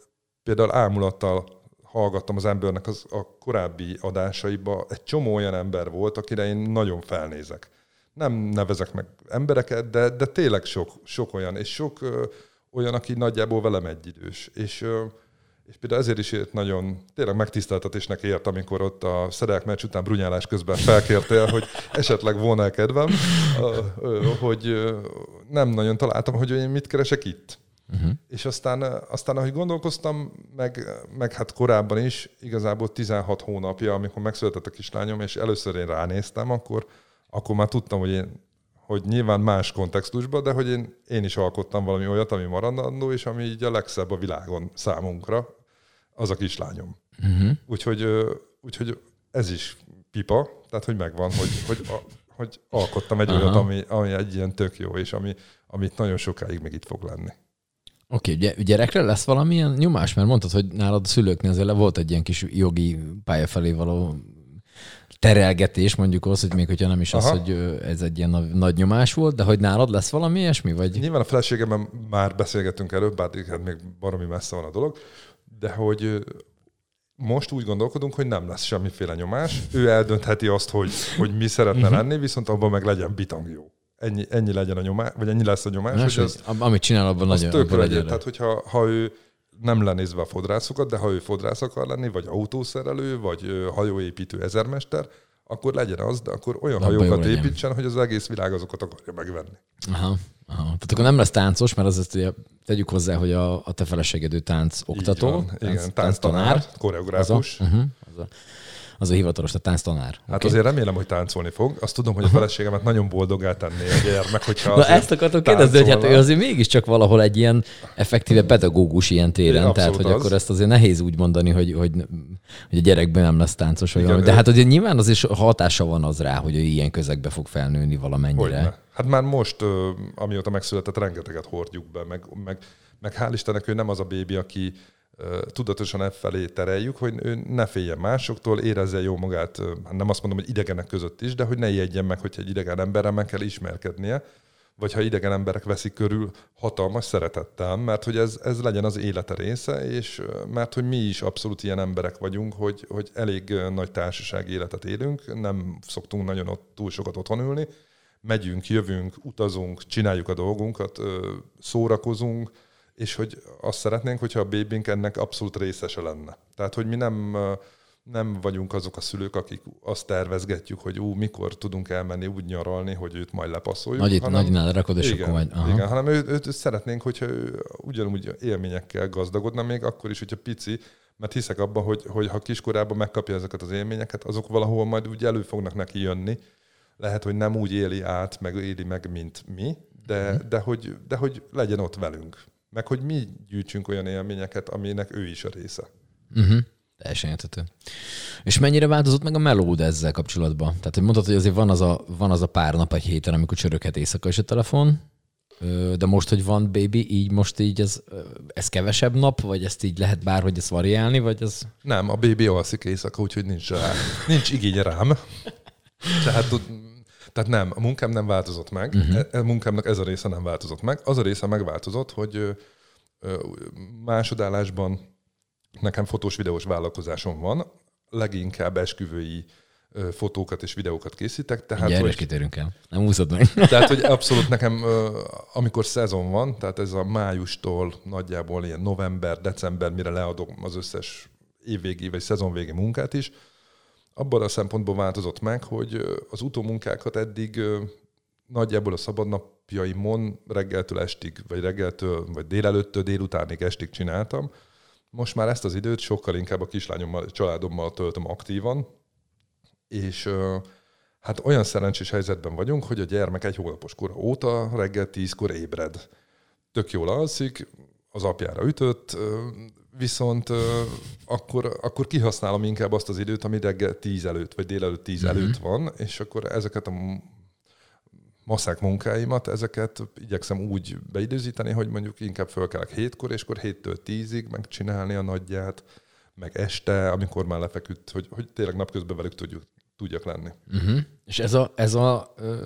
például ámulattal hallgattam az embernek az, a korábbi adásaiba, egy csomó olyan ember volt, akire én nagyon felnézek. Nem nevezek meg embereket, de, de tényleg sok, sok olyan, és sok ö, olyan, aki nagyjából velem egyidős. És ö, és például ezért is nagyon tényleg megtiszteltetésnek ért, amikor ott a szerelek meccs után brunyálás közben felkértél, hogy esetleg volna kedvem, hogy nem nagyon találtam, hogy én mit keresek itt. Uh-huh. És aztán, aztán, ahogy gondolkoztam, meg, meg hát korábban is, igazából 16 hónapja, amikor megszületett a kislányom, és először én ránéztem, akkor, akkor már tudtam, hogy én hogy nyilván más kontextusban, de hogy én, én is alkottam valami olyat, ami maradandó, és ami így a legszebb a világon számunkra, az a kislányom. Uh-huh. Úgyhogy, úgyhogy ez is pipa, tehát hogy megvan, hogy, hogy, a, hogy alkottam egy Aha. olyat, ami, ami egy ilyen tök jó, és ami, amit nagyon sokáig még itt fog lenni. Oké, okay, gyerekre lesz valamilyen nyomás? Mert mondtad, hogy nálad a szülőknél azért volt egy ilyen kis jogi pálya felé való terelgetés, mondjuk az, hogy még hogyha nem is Aha. az, hogy ez egy ilyen nagy nyomás volt, de hogy nálad lesz valami ilyesmi? Vagy? Nyilván a feleségemmel már beszélgetünk előbb, bár hát még baromi messze van a dolog, de hogy most úgy gondolkodunk, hogy nem lesz semmiféle nyomás. Ő eldöntheti azt, hogy, hogy mi szeretne uh-huh. lenni, viszont abban meg legyen bitang jó. Ennyi, ennyi legyen a nyomás, vagy ennyi lesz a nyomás. Na, hogy az, amit csinál, abban nagyon abban legyen. Tehát, hogyha ha ő nem lenézve a fodrászokat, de ha ő fodrász akar lenni, vagy autószerelő, vagy hajóépítő ezermester, akkor legyen az, de akkor olyan de hajókat építsen, hogy az egész világ azokat akarja megvenni. Aha, aha. Tehát akkor nem lesz táncos, mert az ezt ugye tegyük hozzá, hogy a, a te feleségedő tánc oktató, van, tánc, igen, tánc tanár, koreográfus. Az a, uh-huh, az a, az a hivatalos, a tánctanár. Hát okay. azért remélem, hogy táncolni fog. Azt tudom, hogy a feleségemet nagyon boldogá tenné a gyermek, hogyha Na ezt akartok kérdezni, hogy hát ő azért mégiscsak valahol egy ilyen effektíve pedagógus ilyen téren, Igen, tehát hogy az. akkor ezt azért nehéz úgy mondani, hogy, hogy, hogy a gyerekben nem lesz táncos, vagy Igen, De hát ugye nyilván az is hatása van az rá, hogy ő ilyen közegbe fog felnőni valamennyire. Hogyne. Hát már most, amióta megszületett, rengeteget hordjuk be, meg, meg, meg hál' Istennek ő nem az a bébi, aki tudatosan e felé tereljük, hogy ő ne féljen másoktól, érezze jó magát, hát nem azt mondom, hogy idegenek között is, de hogy ne ijedjen meg, hogyha egy idegen emberrel meg kell ismerkednie, vagy ha idegen emberek veszik körül hatalmas szeretettel, mert hogy ez, ez legyen az élete része, és mert hogy mi is abszolút ilyen emberek vagyunk, hogy, hogy elég nagy társaság életet élünk, nem szoktunk nagyon ott túl sokat otthon ülni, megyünk, jövünk, utazunk, csináljuk a dolgunkat, szórakozunk, és hogy azt szeretnénk, hogyha a bébink ennek abszolút részese lenne. Tehát, hogy mi nem, nem vagyunk azok a szülők, akik azt tervezgetjük, hogy ú, mikor tudunk elmenni úgy nyaralni, hogy őt majd lepasszoljuk. Nagy, hanem, nagynál rakod, és igen, akkor majd... Aha. Igen, hanem őt, őt szeretnénk, hogyha ő ugyanúgy élményekkel gazdagodna, még akkor is, hogyha pici, mert hiszek abban, hogy, hogy ha kiskorában megkapja ezeket az élményeket, azok valahol majd úgy elő fognak neki jönni. Lehet, hogy nem úgy éli át, meg éli meg, mint mi, de, mm. de, hogy, de hogy legyen ott velünk meg hogy mi gyűjtsünk olyan élményeket, aminek ő is a része. Uh-huh. Teljesen értető. És mennyire változott meg a melód ezzel kapcsolatban? Tehát, hogy mondtad, hogy azért van az a, van az a pár nap egy héten, amikor csöröghet éjszaka is a telefon, de most, hogy van baby, így most így ez, ez kevesebb nap, vagy ezt így lehet bárhogy ezt variálni, vagy ez... Nem, a baby alszik éjszaka, úgyhogy nincs rá, nincs igény rám. Tehát tehát nem, a munkám nem változott meg, uh-huh. a munkámnak ez a része nem változott meg. Az a része megváltozott, hogy másodállásban nekem fotós videós vállalkozásom van, leginkább esküvői fotókat és videókat készítek. Tehát, Gyere, hogy, kitérünk el. Nem úszod meg. Tehát, hogy abszolút nekem, amikor szezon van, tehát ez a májustól nagyjából ilyen november, december, mire leadom az összes évvégi vagy szezonvégi munkát is, abban a szempontból változott meg, hogy az utómunkákat eddig nagyjából a szabadnap napjaimon reggeltől estig, vagy reggeltől, vagy délelőttől délutánig estig csináltam. Most már ezt az időt sokkal inkább a kislányommal, a családommal töltöm aktívan, és hát olyan szerencsés helyzetben vagyunk, hogy a gyermek egy hónapos kor óta reggel tízkor ébred. Tök jól alszik, az apjára ütött, viszont akkor, akkor kihasználom inkább azt az időt, ami reggel tíz előtt, vagy délelőtt tíz mm-hmm. előtt van, és akkor ezeket a maszák munkáimat, ezeket igyekszem úgy beidőzíteni, hogy mondjuk inkább fölkelek hétkor, és akkor héttől tízig megcsinálni a nagyját, meg este, amikor már lefeküdt, hogy, hogy tényleg napközben velük tudjuk, tudjak lenni. Uh-huh. És ez a, ez a uh,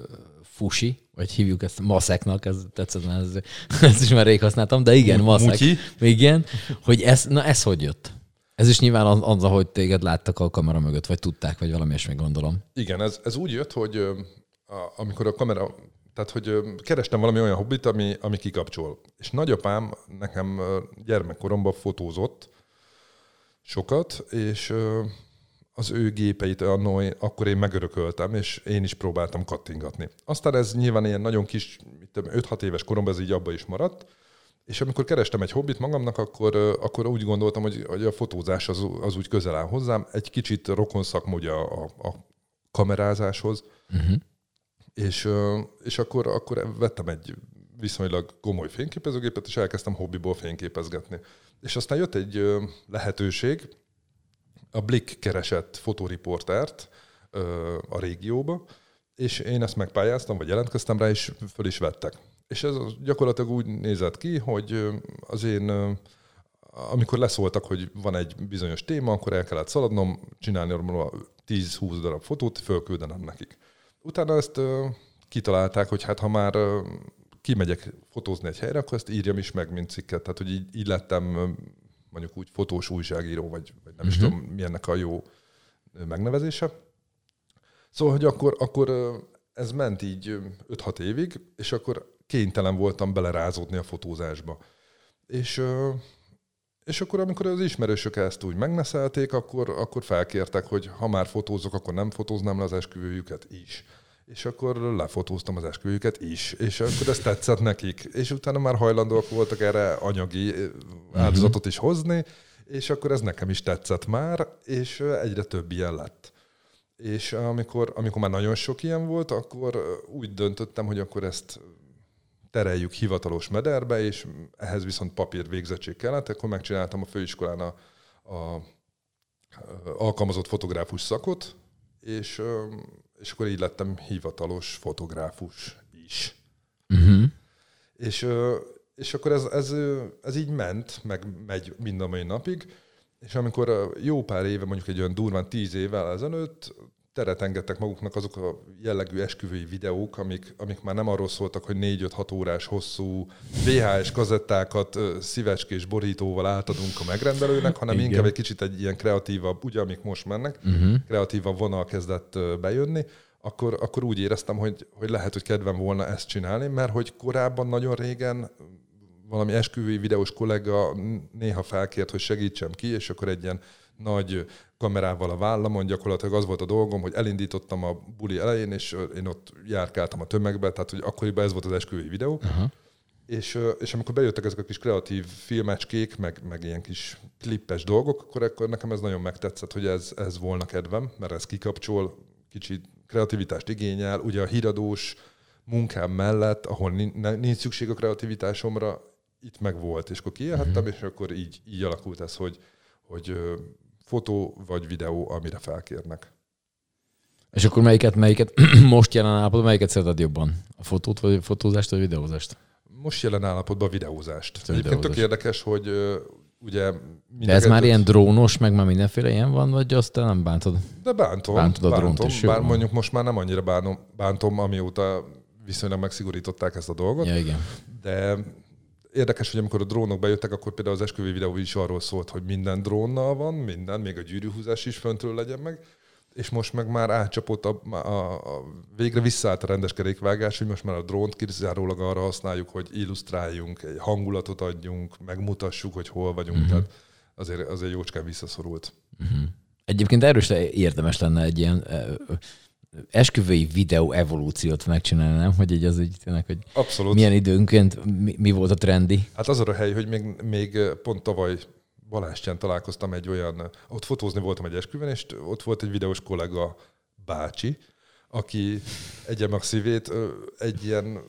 fusi, vagy hívjuk ezt maszeknak, ez tetszett, mert ez, ezt is már rég használtam, de igen, maszek. Mutyi. Igen, hogy ez, na ez hogy jött? Ez is nyilván az, az, ahogy téged láttak a kamera mögött, vagy tudták, vagy valami még gondolom. Igen, ez, ez úgy jött, hogy a, amikor a kamera, tehát hogy kerestem valami olyan hobbit, ami, ami kikapcsol. És nagyapám nekem gyermekkoromban fotózott sokat, és az ő gépeit annó, akkor én megörököltem, és én is próbáltam kattingatni. Aztán ez nyilván ilyen nagyon kis, 5-6 éves koromban ez így abba is maradt, és amikor kerestem egy hobbit magamnak, akkor, akkor úgy gondoltam, hogy, hogy a fotózás az, az úgy közel áll hozzám, egy kicsit rokon szakmodja a, a kamerázáshoz, uh-huh. és, és akkor, akkor vettem egy viszonylag komoly fényképezőgépet, és elkezdtem hobbiból fényképezgetni. És aztán jött egy lehetőség, a Blick keresett fotóriportert a régióba, és én ezt megpályáztam, vagy jelentkeztem rá, és föl is vettek. És ez gyakorlatilag úgy nézett ki, hogy az én, amikor leszóltak, hogy van egy bizonyos téma, akkor el kellett szaladnom, csinálni 10-20 darab fotót, fölküldenem nekik. Utána ezt kitalálták, hogy hát ha már kimegyek fotózni egy helyre, akkor ezt írjam is meg, mint cikket. Tehát, hogy így, így lettem mondjuk úgy fotós újságíró, vagy, vagy nem uh-huh. is mhm. tudom, mi ennek a jó megnevezése. Szóval, hogy akkor, akkor ez ment így 5-6 évig, és akkor kénytelen voltam belerázódni a fotózásba. És, és akkor, amikor az ismerősök ezt úgy megneszelték, akkor, akkor felkértek, hogy ha már fotózok, akkor nem fotóznám le az esküvőjüket is és akkor lefotóztam az esküvőjüket is, és akkor ez tetszett nekik, és utána már hajlandóak voltak erre anyagi áldozatot is hozni, és akkor ez nekem is tetszett már, és egyre több ilyen lett. És amikor, amikor már nagyon sok ilyen volt, akkor úgy döntöttem, hogy akkor ezt tereljük hivatalos mederbe, és ehhez viszont papír végzettség kellett, akkor megcsináltam a főiskolán a, a alkalmazott fotográfus szakot, és és akkor így lettem hivatalos fotográfus is. Uh-huh. És, és akkor ez, ez, ez így ment, meg megy mind a mai napig, és amikor jó pár éve, mondjuk egy olyan durván tíz évvel ezelőtt teret engedtek maguknak azok a jellegű esküvői videók, amik, amik már nem arról szóltak, hogy 4-5-6 órás hosszú VHS kazettákat szívecskés borítóval átadunk a megrendelőnek, hanem Igen. inkább egy kicsit egy ilyen kreatívabb, ugye amik most mennek, uh-huh. kreatívabb vonal kezdett bejönni, akkor, akkor úgy éreztem, hogy, hogy lehet, hogy kedvem volna ezt csinálni, mert hogy korábban nagyon régen valami esküvői videós kollega néha felkért, hogy segítsem ki, és akkor egy ilyen nagy kamerával a vállamon, gyakorlatilag az volt a dolgom, hogy elindítottam a buli elején, és én ott járkáltam a tömegbe, tehát hogy akkoriban ez volt az esküvői videó. Uh-huh. És, és amikor bejöttek ezek a kis kreatív filmecskék, meg, meg ilyen kis klippes dolgok, akkor, akkor nekem ez nagyon megtetszett, hogy ez, ez volna kedvem, mert ez kikapcsol, kicsit kreativitást igényel. Ugye a híradós munkám mellett, ahol nincs szükség a kreativitásomra, itt meg volt, és akkor kiélhettem, uh-huh. és akkor így, így alakult ez, hogy, hogy fotó vagy videó, amire felkérnek. És akkor melyiket, melyiket most jelen állapotban, melyiket szereted jobban? A fotót, vagy fotózást, vagy videózást? Most jelen állapotban a videózást. A Egyébként videózás. tök érdekes, hogy ugye... De ez már ilyen drónos, meg már mindenféle ilyen van, vagy azt te nem bántod? De bántom. Bántod a bántom, drónt is, bár mondjuk most már nem annyira bánom, bántom, amióta viszonylag megszigorították ezt a dolgot. Ja, igen. De érdekes, hogy amikor a drónok bejöttek, akkor például az esküvő videó is arról szólt, hogy minden drónnal van, minden, még a gyűrűhúzás is föntről legyen meg, és most meg már átcsapott, a, a, a, végre visszaállt a rendes kerékvágás, hogy most már a drónt kizárólag arra használjuk, hogy illusztráljunk, egy hangulatot adjunk, megmutassuk, hogy hol vagyunk, uh-huh. tehát azért, azért jócskán visszaszorult. Uh-huh. Egyébként erős érdemes lenne egy ilyen esküvői videó evolúciót megcsinálni, nem? Hogy így az úgy tényleg, hogy Abszolút. milyen időnként mi, mi volt a trendi. Hát az a hely, hogy még, még pont tavaly Balástyán találkoztam egy olyan, ott fotózni voltam egy esküvőn, és ott volt egy videós kollega bácsi, aki egye meg szívét egy ilyen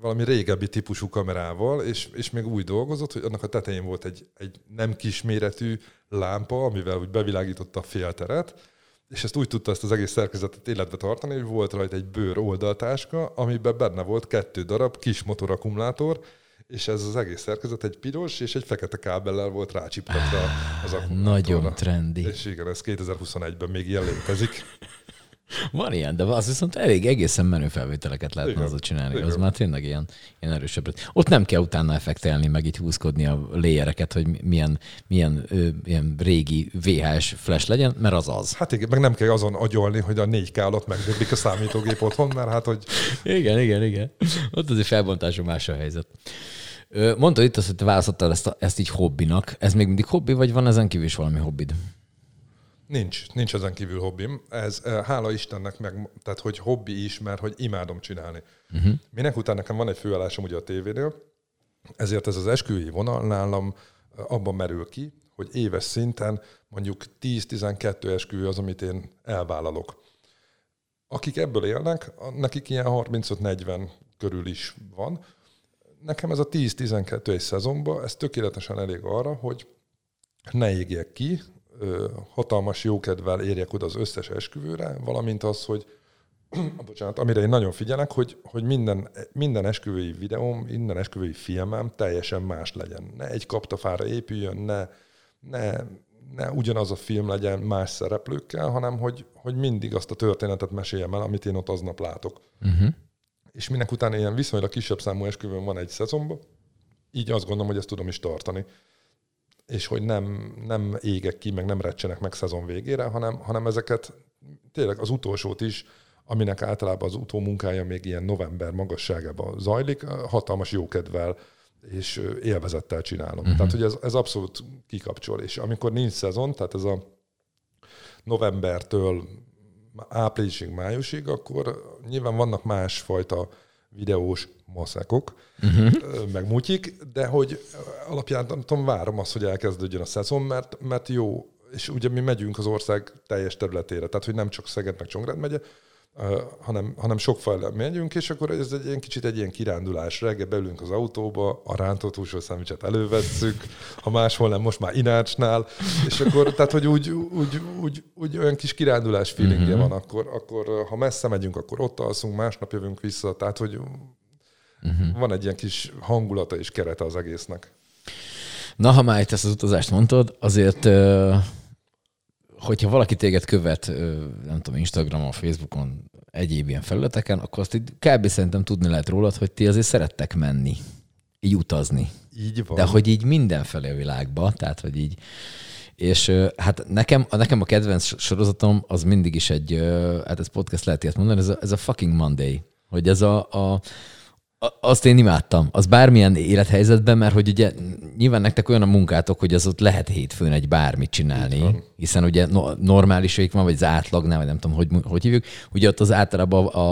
valami régebbi típusú kamerával, és, és még úgy dolgozott, hogy annak a tetején volt egy, egy nem kisméretű lámpa, amivel úgy bevilágította a félteret, és ezt úgy tudta ezt az egész szerkezetet életbe tartani, hogy volt rajta egy bőr oldaltáska, amiben benne volt kettő darab kis motorakkumulátor, és ez az egész szerkezet egy piros és egy fekete kábellel volt rácsiptatva az akkumulátorra. Nagyon trendi. És igen, ez 2021-ben még ilyen létezik. Van ilyen, de az viszont elég egészen menő felvételeket lehetne Igen, azzal csinálni. igen. Az már tényleg ilyen, ilyen erősebb. Ott nem kell utána effektelni, meg így húzkodni a léjereket, hogy milyen, milyen ö, ilyen régi VHS flash legyen, mert az az. Hát igen, meg nem kell azon agyolni, hogy a 4K alatt megdöbbik a számítógép otthon, mert hát, hogy Igen, igen, igen. Ott azért felbontású más a helyzet. Mondtad itt azt, hogy te választottál ezt, a, ezt így hobbinak. Ez még mindig hobbi, vagy van ezen kívül is valami hobbid? Nincs, nincs ezen kívül hobbim. Ez hála Istennek meg, tehát hogy hobbi is, mert hogy imádom csinálni. Uh-huh. Minek után nekem van egy főállásom ugye a tévénél, ezért ez az esküvői vonal nálam abban merül ki, hogy éves szinten mondjuk 10-12 esküvő az, amit én elvállalok. Akik ebből élnek, nekik ilyen 35-40 körül is van. Nekem ez a 10-12 egy szezonban, ez tökéletesen elég arra, hogy ne égjek ki, hatalmas jókedvel érjek oda az összes esküvőre, valamint az, hogy bocsánat, amire én nagyon figyelek, hogy, hogy minden, minden esküvői videóm, minden esküvői filmem teljesen más legyen. Ne egy kaptafára épüljön, ne, ne, ne ugyanaz a film legyen más szereplőkkel, hanem hogy, hogy mindig azt a történetet meséljem el, amit én ott aznap látok. Uh-huh. És minek után ilyen viszonylag kisebb számú esküvőm van egy szezonban, így azt gondolom, hogy ezt tudom is tartani. És hogy nem, nem égek ki, meg nem recsenek meg szezon végére, hanem, hanem ezeket tényleg az utolsót is, aminek általában az utómunkája még ilyen november magasságában zajlik, hatalmas jókedvel és élvezettel csinálom. Uh-huh. Tehát, hogy ez, ez abszolút kikapcsol. És amikor nincs szezon, tehát ez a novembertől áprilisig, májusig, akkor nyilván vannak másfajta videós maszekok, uh-huh. meg mutyik, de hogy alapján nem tudom, várom azt, hogy elkezdődjön a szezon, mert, mert jó, és ugye mi megyünk az ország teljes területére, tehát hogy nem csak Szeged meg Csongrád megye, hanem, hanem sok fel megyünk, és akkor ez egy ilyen kicsit egy ilyen kirándulás. Reggel beülünk az autóba, a rántott húsról szendvicset elővesszük, ha máshol nem, most már Inácsnál, és akkor, tehát hogy úgy, úgy, úgy, úgy olyan kis kirándulás feelingje uh-huh. van, akkor, akkor ha messze megyünk, akkor ott alszunk, másnap jövünk vissza, tehát hogy uh-huh. van egy ilyen kis hangulata és kerete az egésznek. Na, ha már itt ezt az utazást mondtad, azért, ö, hogyha valaki téged követ, nem tudom, Instagramon, Facebookon, egyéb ilyen felületeken, akkor azt így kb. szerintem tudni lehet rólad, hogy ti azért szerettek menni, így utazni. Így van. De hogy így mindenfelé a világba, tehát hogy így. És hát nekem, a, nekem a kedvenc sorozatom az mindig is egy, hát ez podcast lehet ilyet mondani, ez a, ez a fucking Monday. Hogy ez a, a- azt én imádtam. Az bármilyen élethelyzetben, mert hogy ugye nyilván nektek olyan a munkátok, hogy az ott lehet hétfőn egy bármit csinálni, hiszen ugye no, normális vég van, vagy az átlagnál, vagy nem tudom, hogy, hogy hívjuk, ugye ott az általában a,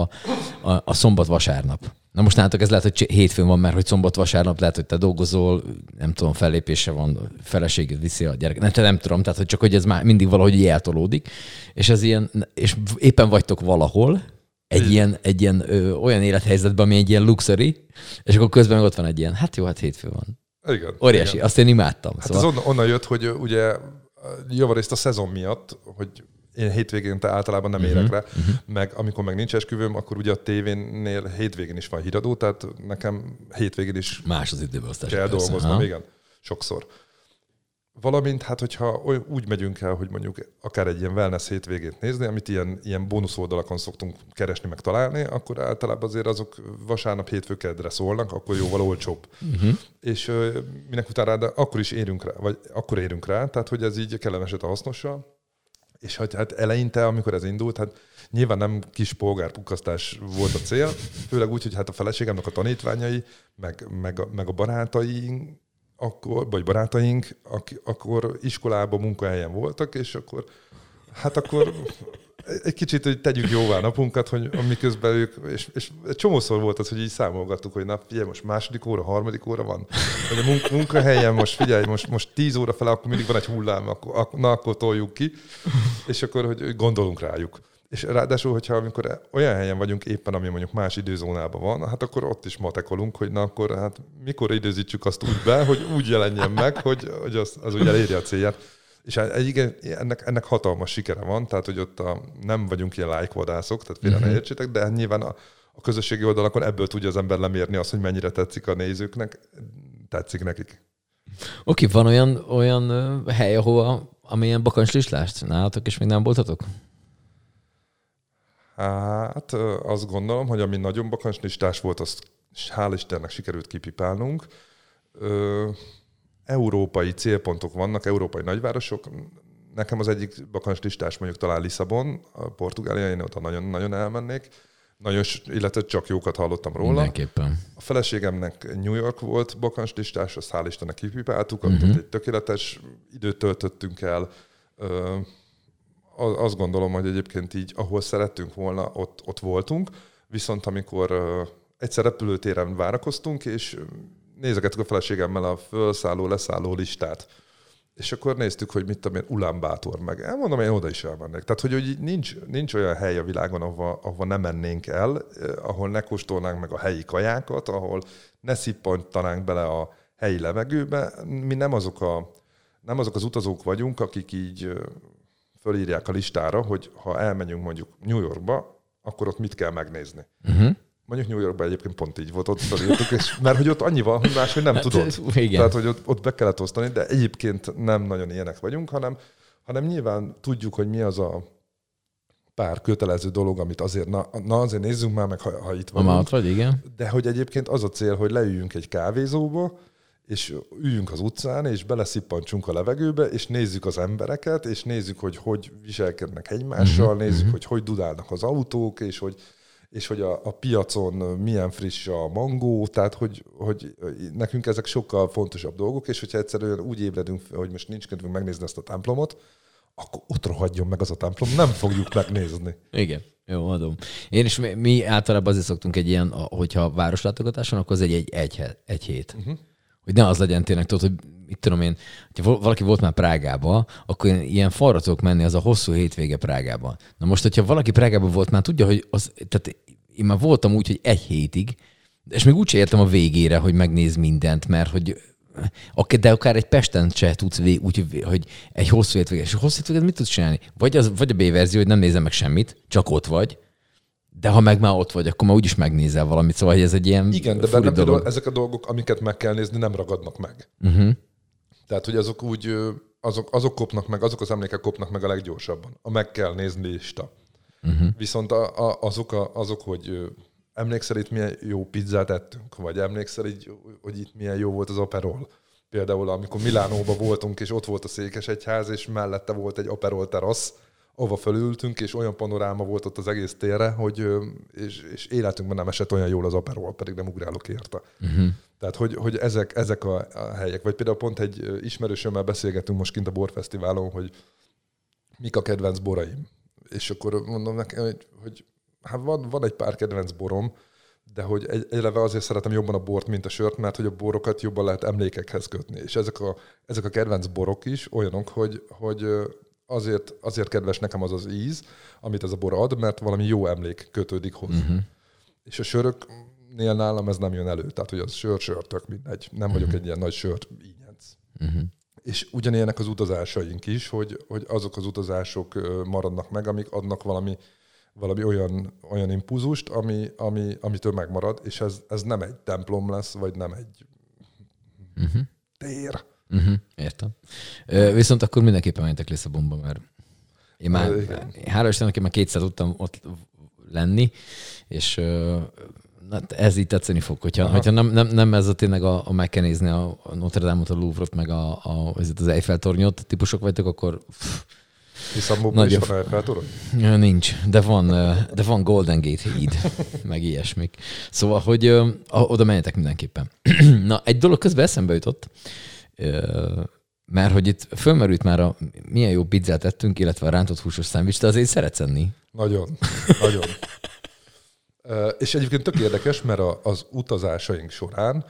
a, a szombat-vasárnap. Na most nálatok ez lehet, hogy hétfőn van, mert hogy szombat-vasárnap lehet, hogy te dolgozol, nem tudom, fellépése van, feleséged viszi a gyerek. Nem, te nem tudom, tehát hogy csak hogy ez már mindig valahogy eltolódik, és ez ilyen, és éppen vagytok valahol, egy ilyen, egy ilyen ö, olyan élethelyzetben, ami egy ilyen luxury, és akkor közben meg ott van egy ilyen, hát jó, hát hétfő van. Igen. Óriási, igen. azt én imádtam. Hát szóval, ez onnan, onnan jött, hogy ugye javarészt a szezon miatt, hogy én hétvégén általában nem Mhm, érek rá, meg amikor meg nincs esküvőm, akkor ugye a tévénél hétvégén is van híradó, tehát nekem hétvégén is más az időbeosztás. kell persze, dolgoznom, ha? igen, sokszor. Valamint, hát hogyha úgy megyünk el, hogy mondjuk akár egy ilyen wellness hétvégét nézni, amit ilyen, ilyen bónusz oldalakon szoktunk keresni, meg találni, akkor általában azért azok vasárnap, hétfő, kedre szólnak, akkor jóval olcsóbb. Uh-huh. És ö, minek utána, de akkor is érünk rá, vagy akkor érünk rá, tehát hogy ez így kellemeset a hasznossal. És hogy hát eleinte, amikor ez indult, hát nyilván nem kis polgárpukkasztás volt a cél, főleg úgy, hogy hát a feleségemnek a tanítványai, meg, meg, a, meg a barátaink, akkor, vagy barátaink, ak, akkor iskolában, munkahelyen voltak, és akkor hát akkor egy kicsit, hogy tegyük jóvá napunkat, hogy miközben ők, és, és csomószor volt az, hogy így számolgattuk, hogy na figyelj, most második óra, harmadik óra van, vagy a munk- munkahelyen most figyelj, most, most tíz óra fel, akkor mindig van egy hullám, akkor, na akkor toljuk ki, és akkor hogy gondolunk rájuk. És ráadásul, hogyha amikor olyan helyen vagyunk éppen, ami mondjuk más időzónában van, hát akkor ott is matekolunk, hogy na akkor hát mikor időzítsük azt úgy be, hogy úgy jelenjen meg, hogy, hogy az, az úgy elérje a célját. És hát igen, ennek, ennek hatalmas sikere van, tehát hogy ott a, nem vagyunk ilyen lájkvadászok, tehát félre uh-huh. ne értsétek, de hát nyilván a, a közösségi oldalakon ebből tudja az ember lemérni azt, hogy mennyire tetszik a nézőknek, tetszik nekik. Oké, van olyan, olyan hely, ahova, amilyen bakancslistást nálatok, és még nem voltatok? Hát azt gondolom, hogy ami nagyon bakancslistás volt, azt hál' Istennek sikerült kipipálnunk. Európai célpontok vannak, európai nagyvárosok. Nekem az egyik bakancslistás mondjuk talán Lisszabon, a Portugália, én ott nagyon, nagyon elmennék. Nagyon, illetve csak jókat hallottam róla. Mindenképpen. A feleségemnek New York volt bakancslistás, azt hál' Istennek kipipáltuk, uh-huh. egy tökéletes időt töltöttünk el. Azt gondolom, hogy egyébként így, ahol szerettünk volna, ott, ott voltunk, viszont amikor egyszer repülőtéren várakoztunk, és nézegettük a feleségemmel a felszálló, leszálló listát, és akkor néztük, hogy mit tudom én, Ulánbátor meg. Elmondom, én oda is elmennék. Tehát, hogy, hogy nincs, nincs olyan hely a világon, ahova, ahova nem mennénk el, ahol ne kóstolnánk meg a helyi kajákat, ahol ne szippantanánk bele a helyi levegőbe. Mi nem azok, a, nem azok az utazók vagyunk, akik így fölírják a listára, hogy ha elmegyünk mondjuk New Yorkba, akkor ott mit kell megnézni. Uh-huh. Mondjuk New Yorkban egyébként pont így volt, ott felírtuk, és, mert hogy ott annyi van, hogy máshogy nem hát, tudod. Igen. Tehát, hogy ott, ott be kellett osztani, de egyébként nem nagyon ilyenek vagyunk, hanem, hanem nyilván tudjuk, hogy mi az a pár kötelező dolog, amit azért, na, na azért nézzünk már meg, ha, ha itt vagyunk. vagy, igen. De hogy egyébként az a cél, hogy leüljünk egy kávézóba, és üljünk az utcán, és beleszippantsunk a levegőbe, és nézzük az embereket, és nézzük, hogy hogy viselkednek egymással, uh-huh, nézzük, uh-huh. hogy hogy dudálnak az autók, és hogy, és hogy a, a piacon milyen friss a mangó, tehát hogy, hogy nekünk ezek sokkal fontosabb dolgok, és hogyha egyszerűen úgy ébredünk, hogy most nincs kedvünk megnézni ezt a templomot, akkor ott rohadjon meg az a templom, nem fogjuk megnézni. Igen. Jó, adom. Én is, mi, mi általában azért szoktunk egy ilyen, hogyha városlátogatáson, akkor az egy, egy, egy, egy hét. Uh-huh hogy ne az legyen tényleg, tudod, hogy mit tudom én, hogyha valaki volt már Prágába, akkor ilyen falra tudok menni, az a hosszú hétvége Prágában. Na most, hogyha valaki Prágában volt, már tudja, hogy az, tehát én már voltam úgy, hogy egy hétig, és még úgy értem a végére, hogy megnéz mindent, mert hogy de akár egy Pesten se tudsz úgy, hogy egy hosszú hétvége. És hosszú hétvéget mit tudsz csinálni? Vagy, az, vagy a B verzió, hogy nem nézem meg semmit, csak ott vagy, de ha meg már ott vagy, akkor már úgyis megnézel valamit, szóval hogy ez egy ilyen Igen, de benne például ezek a dolgok, amiket meg kell nézni, nem ragadnak meg. Uh-huh. Tehát, hogy azok úgy, azok, azok kopnak meg, azok az emlékek kopnak meg a leggyorsabban. A meg kell nézni lista. Uh-huh. Viszont a, a, azok, a, azok, hogy emlékszel itt milyen jó pizzát ettünk, vagy emlékszel így, hogy itt milyen jó volt az aperol. Például amikor Milánóban voltunk, és ott volt a Székesegyház, és mellette volt egy aperol terasz, ahova fölültünk, és olyan panoráma volt ott az egész térre, hogy és, és életünkben nem esett olyan jól az aperol, pedig nem ugrálok érte. Uh-huh. Tehát, hogy, hogy ezek, ezek a, a helyek. Vagy például pont egy ismerősömmel beszélgetünk most kint a Borfesztiválon, hogy mik a kedvenc boraim. És akkor mondom neki, hogy, hogy hát van, van egy pár kedvenc borom, de hogy egy, eleve azért szeretem jobban a bort, mint a sört, mert hogy a borokat jobban lehet emlékekhez kötni. És ezek a, ezek a kedvenc borok is olyanok, hogy, hogy azért, azért kedves nekem az az íz, amit ez a bor ad, mert valami jó emlék kötődik hozzá. Uh-huh. És a söröknél nálam ez nem jön elő. Tehát, hogy az sör, sör, tök mindegy. Nem uh-huh. vagyok egy ilyen nagy sört ínyenc. Uh-huh. És ugyanilyenek az utazásaink is, hogy, hogy azok az utazások maradnak meg, amik adnak valami, valami olyan, olyan impulzust, ami, ami, amitől megmarad, és ez, ez nem egy templom lesz, vagy nem egy uh-huh. tér, Uh-huh, értem. Ö, viszont akkor mindenképpen menjetek Lisszabonba, mert én már, hála Istennek, én már kétszer tudtam ott lenni, és na, ez így tetszeni fog, hogyha, hogyha nem, nem, nem ez a tényleg a, a meg kell nézni a, a Notre Dame-ot, a Louvre-ot, meg a, a, az Eiffel tornyot, típusok vagytok, akkor pff, Lisszabonban is van Eiffel? Nincs, de van, de van Golden Gate híd, meg ilyesmik. Szóval, hogy oda menjetek mindenképpen. Na, egy dolog közben eszembe jutott, Mert hogy itt fölmerült már a milyen jó pizzát ettünk, illetve a rántott húsos szendvics, de azért szeretsz enni. Nagyon, nagyon. És egyébként tök érdekes, mert az utazásaink során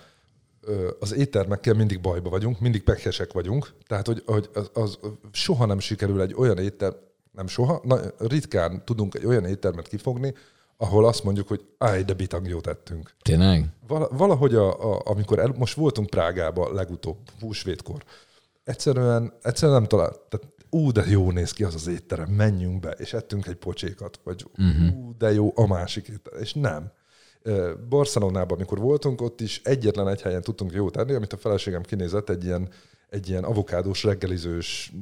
az éttermekkel mindig bajba vagyunk, mindig pekesek vagyunk, tehát hogy, hogy az, az soha nem sikerül egy olyan étterm, nem soha, na, ritkán tudunk egy olyan éttermet kifogni, ahol azt mondjuk, hogy áj, de bitang jót ettünk. Tényleg? Val- valahogy, a, a, amikor el, most voltunk Prágában legutóbb, húsvétkor, egyszerűen, egyszerűen nem talált, tehát ú, de jó néz ki az az étterem, menjünk be, és ettünk egy pocsékat, vagy uh-huh. ú, de jó a másik étterem, és nem. Barcelonában, amikor voltunk, ott is egyetlen egy helyen tudtunk jót enni, amit a feleségem kinézett, egy ilyen, egy ilyen avokádós, reggelizős,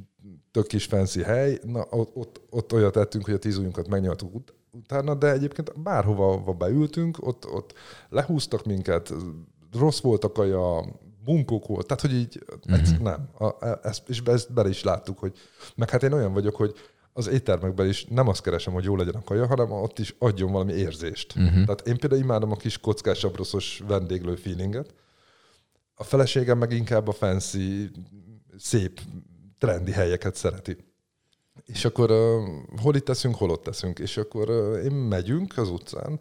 tök kis fancy hely, na ott, ott, ott olyat ettünk, hogy a tíz ujjunkat megnyaltuk utána, de egyébként bárhova beültünk, ott, ott lehúztak minket, rossz volt a kaja, bunkók volt, tehát hogy így, uh-huh. nem. A, e- ezt, és ezt bele is láttuk, hogy meg hát én olyan vagyok, hogy az éttermekben is nem azt keresem, hogy jó legyen a kaja, hanem ott is adjon valami érzést. Uh-huh. Tehát én például imádom a kis kockás abroszos vendéglő feelinget, a feleségem meg inkább a fancy, szép, trendi helyeket szereti. És akkor uh, hol itt teszünk, hol ott teszünk. És akkor uh, én megyünk az utcán,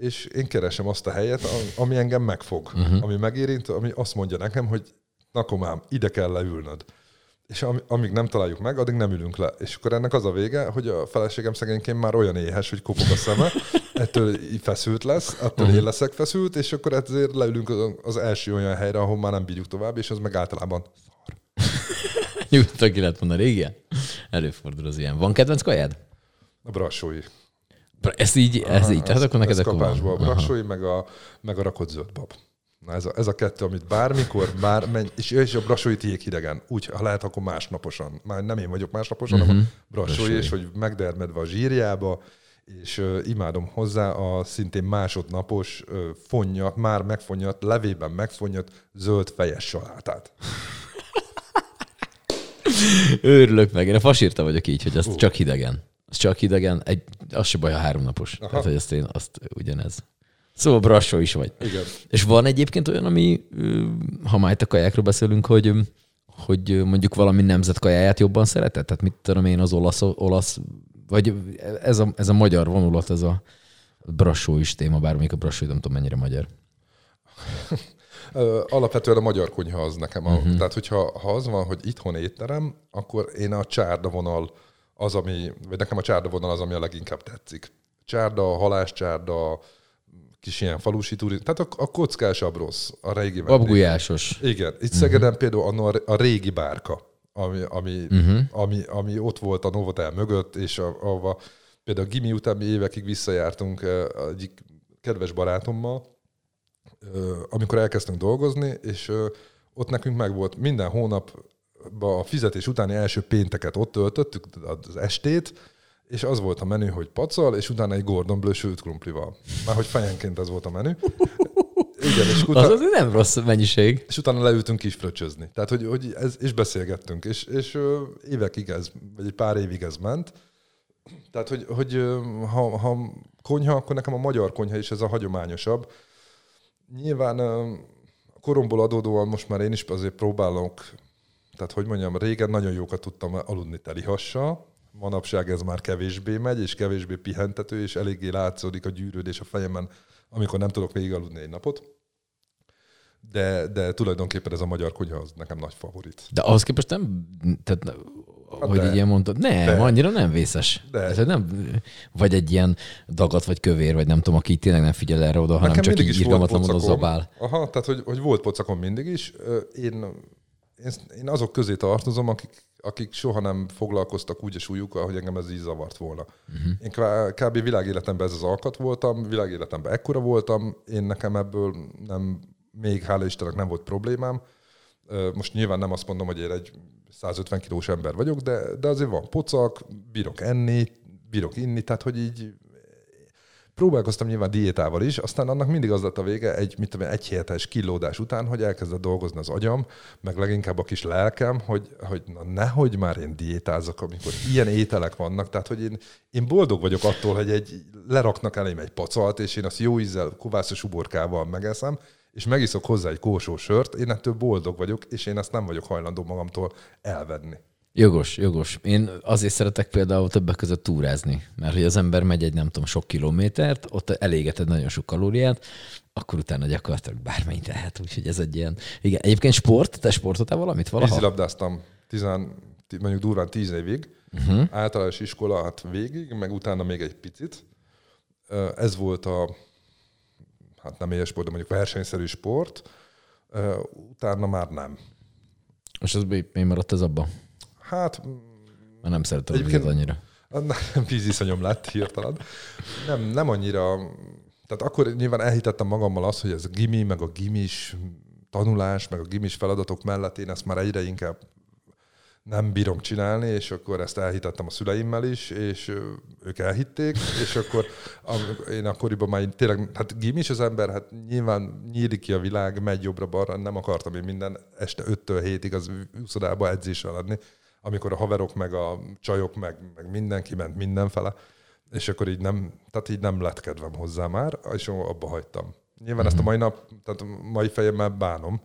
és én keresem azt a helyet, ami engem megfog, uh-huh. ami megérint, ami azt mondja nekem, hogy na komám, ide kell leülnöd. És am- amíg nem találjuk meg, addig nem ülünk le. És akkor ennek az a vége, hogy a feleségem szegényként már olyan éhes, hogy kopog a szeme, ettől feszült lesz, attól én leszek feszült, és akkor ezért leülünk az- első olyan helyre, ahol már nem bírjuk tovább, és az meg általában szar. Ki lehet mondani, igen. Előfordul az ilyen. Van kedvenc kajád? A brassói. Ez így, ez így. Tehát akkor neked ez akkor kapásból a brassói, meg a, meg a rakott zöld bab. Na ez a, ez a kettő, amit bármikor, bár menj, és, és a brassóit jéghidegen. Úgy, ha lehet, akkor másnaposan. Már nem én vagyok másnaposan, hanem a brassói, Brassói. és hogy megdermedve a zsírjába, és uh, imádom hozzá a szintén másodnapos uh, fonnyat, már megfonnyat, levében megfonnyat zöld fejes salátát. Őrülök meg. Én a fasírta vagyok így, hogy azt csak hidegen. Az csak hidegen, egy, az se baj, a háromnapos. Aha. Tehát, hogy azt én, azt ugyanez. Szóval brassó is vagy. Igen. És van egyébként olyan, ami, ha már itt a kajákról beszélünk, hogy, hogy mondjuk valami nemzet kajáját jobban szereted? Tehát mit tudom én, az olasz, olasz vagy ez a, ez a magyar vonulat, ez a brassó is téma, bár a brassó, nem tudom mennyire magyar. Alapvetően a magyar konyha az nekem. A, uh-huh. Tehát, hogyha ha az van, hogy itthon étterem, akkor én a csárda vonal az, ami, vagy nekem a csárda vonal az, ami a leginkább tetszik. Csárda, haláscsárda, kis ilyen falusi turi, tehát a, a kockásabb rossz, a régi. Babgulyásos. Igen, itt Szegeden például a, a régi bárka, ami, ami, uh-huh. ami, ami ott volt a Novotel mögött, és a, ahova például a gimi után mi évekig visszajártunk eh, egyik kedves barátommal, amikor elkezdtünk dolgozni, és ott nekünk meg volt minden hónapban a fizetés utáni első pénteket ott töltöttük az estét, és az volt a menü, hogy pacal, és utána egy Gordon Bleu sült krumplival. Már hogy fejenként ez volt a menü. Igen, és Az utána, azért nem rossz mennyiség. és utána leültünk is fröccsözni. Tehát, hogy, hogy ez, és beszélgettünk, és, és évekig ez, vagy egy pár évig ez ment. Tehát, hogy, hogy ha, ha konyha, akkor nekem a magyar konyha is ez a hagyományosabb. Nyilván a koromból adódóan most már én is azért próbálok, tehát hogy mondjam, régen nagyon jókat tudtam aludni telihassal, manapság ez már kevésbé megy, és kevésbé pihentető, és eléggé látszódik a gyűrődés a fejemben, amikor nem tudok végig aludni egy napot. De, de tulajdonképpen ez a magyar konyha az nekem nagy favorit. De ahhoz képest nem, tehát, hogy de. így mondtad, nem, De. annyira nem vészes. De. Tehát nem, vagy egy ilyen dagat, vagy kövér, vagy nem tudom, aki tényleg nem figyel erre oda, hanem Nekem csak így irgalmatlan pocakom. zabál. Aha, tehát hogy, hogy volt pocakom mindig is. Én, én, én azok közé tartozom, akik, akik soha nem foglalkoztak úgy a súlyukkal, hogy engem ez így zavart volna. Uh-huh. Én kb. világéletemben ez az alkat voltam, világéletemben ekkora voltam, én nekem ebből nem, még hála Istennek nem volt problémám. Most nyilván nem azt mondom, hogy én egy 150 kilós ember vagyok, de, de azért van pocak, bírok enni, bírok inni, tehát hogy így próbálkoztam nyilván diétával is, aztán annak mindig az lett a vége, egy, mit tudom, egy hétes kilódás után, hogy elkezdett dolgozni az agyam, meg leginkább a kis lelkem, hogy, hogy na nehogy már én diétázok, amikor ilyen ételek vannak, tehát hogy én, én boldog vagyok attól, hogy egy, leraknak elém egy pacalt, és én azt jó ízzel, kovászos uborkával megeszem, és megiszok hozzá egy kósó sört, én ettől boldog vagyok, és én ezt nem vagyok hajlandó magamtól elvenni. Jogos, jogos. Én azért szeretek például többek között túrázni, mert hogy az ember megy egy nem tudom sok kilométert, ott elégeted nagyon sok kalóriát, akkor utána gyakorlatilag bármennyit tehet, úgyhogy ez egy ilyen... Igen, egyébként sport, te sportoltál valamit valaha? Vízilabdáztam tizen, mondjuk durván tíz évig, uh-huh. általános iskola hát végig, meg utána még egy picit. Ez volt a, hát nem éles sport, de mondjuk versenyszerű sport. Utána már nem. És az mi, maradt ez abba? Hát... Már nem szeretem vizet annyira. Nem víziszonyom lett hirtelen. Nem, nem annyira... Tehát akkor nyilván elhitettem magammal azt, hogy ez a gimi, meg a gimis tanulás, meg a gimis feladatok mellett én ezt már egyre inkább nem bírom csinálni, és akkor ezt elhitettem a szüleimmel is, és ők elhitték, és akkor én akkoriban már tényleg, hát gimis az ember, hát nyilván nyílik ki a világ, megy jobbra-balra, nem akartam én minden este 5-től 7-ig az úszodába edzéssel lenni, amikor a haverok, meg a csajok, meg, meg mindenki ment mindenfele, és akkor így nem, tehát így nem lett kedvem hozzá már, és abba hagytam. Nyilván mm-hmm. ezt a mai nap, tehát mai fejemmel bánom,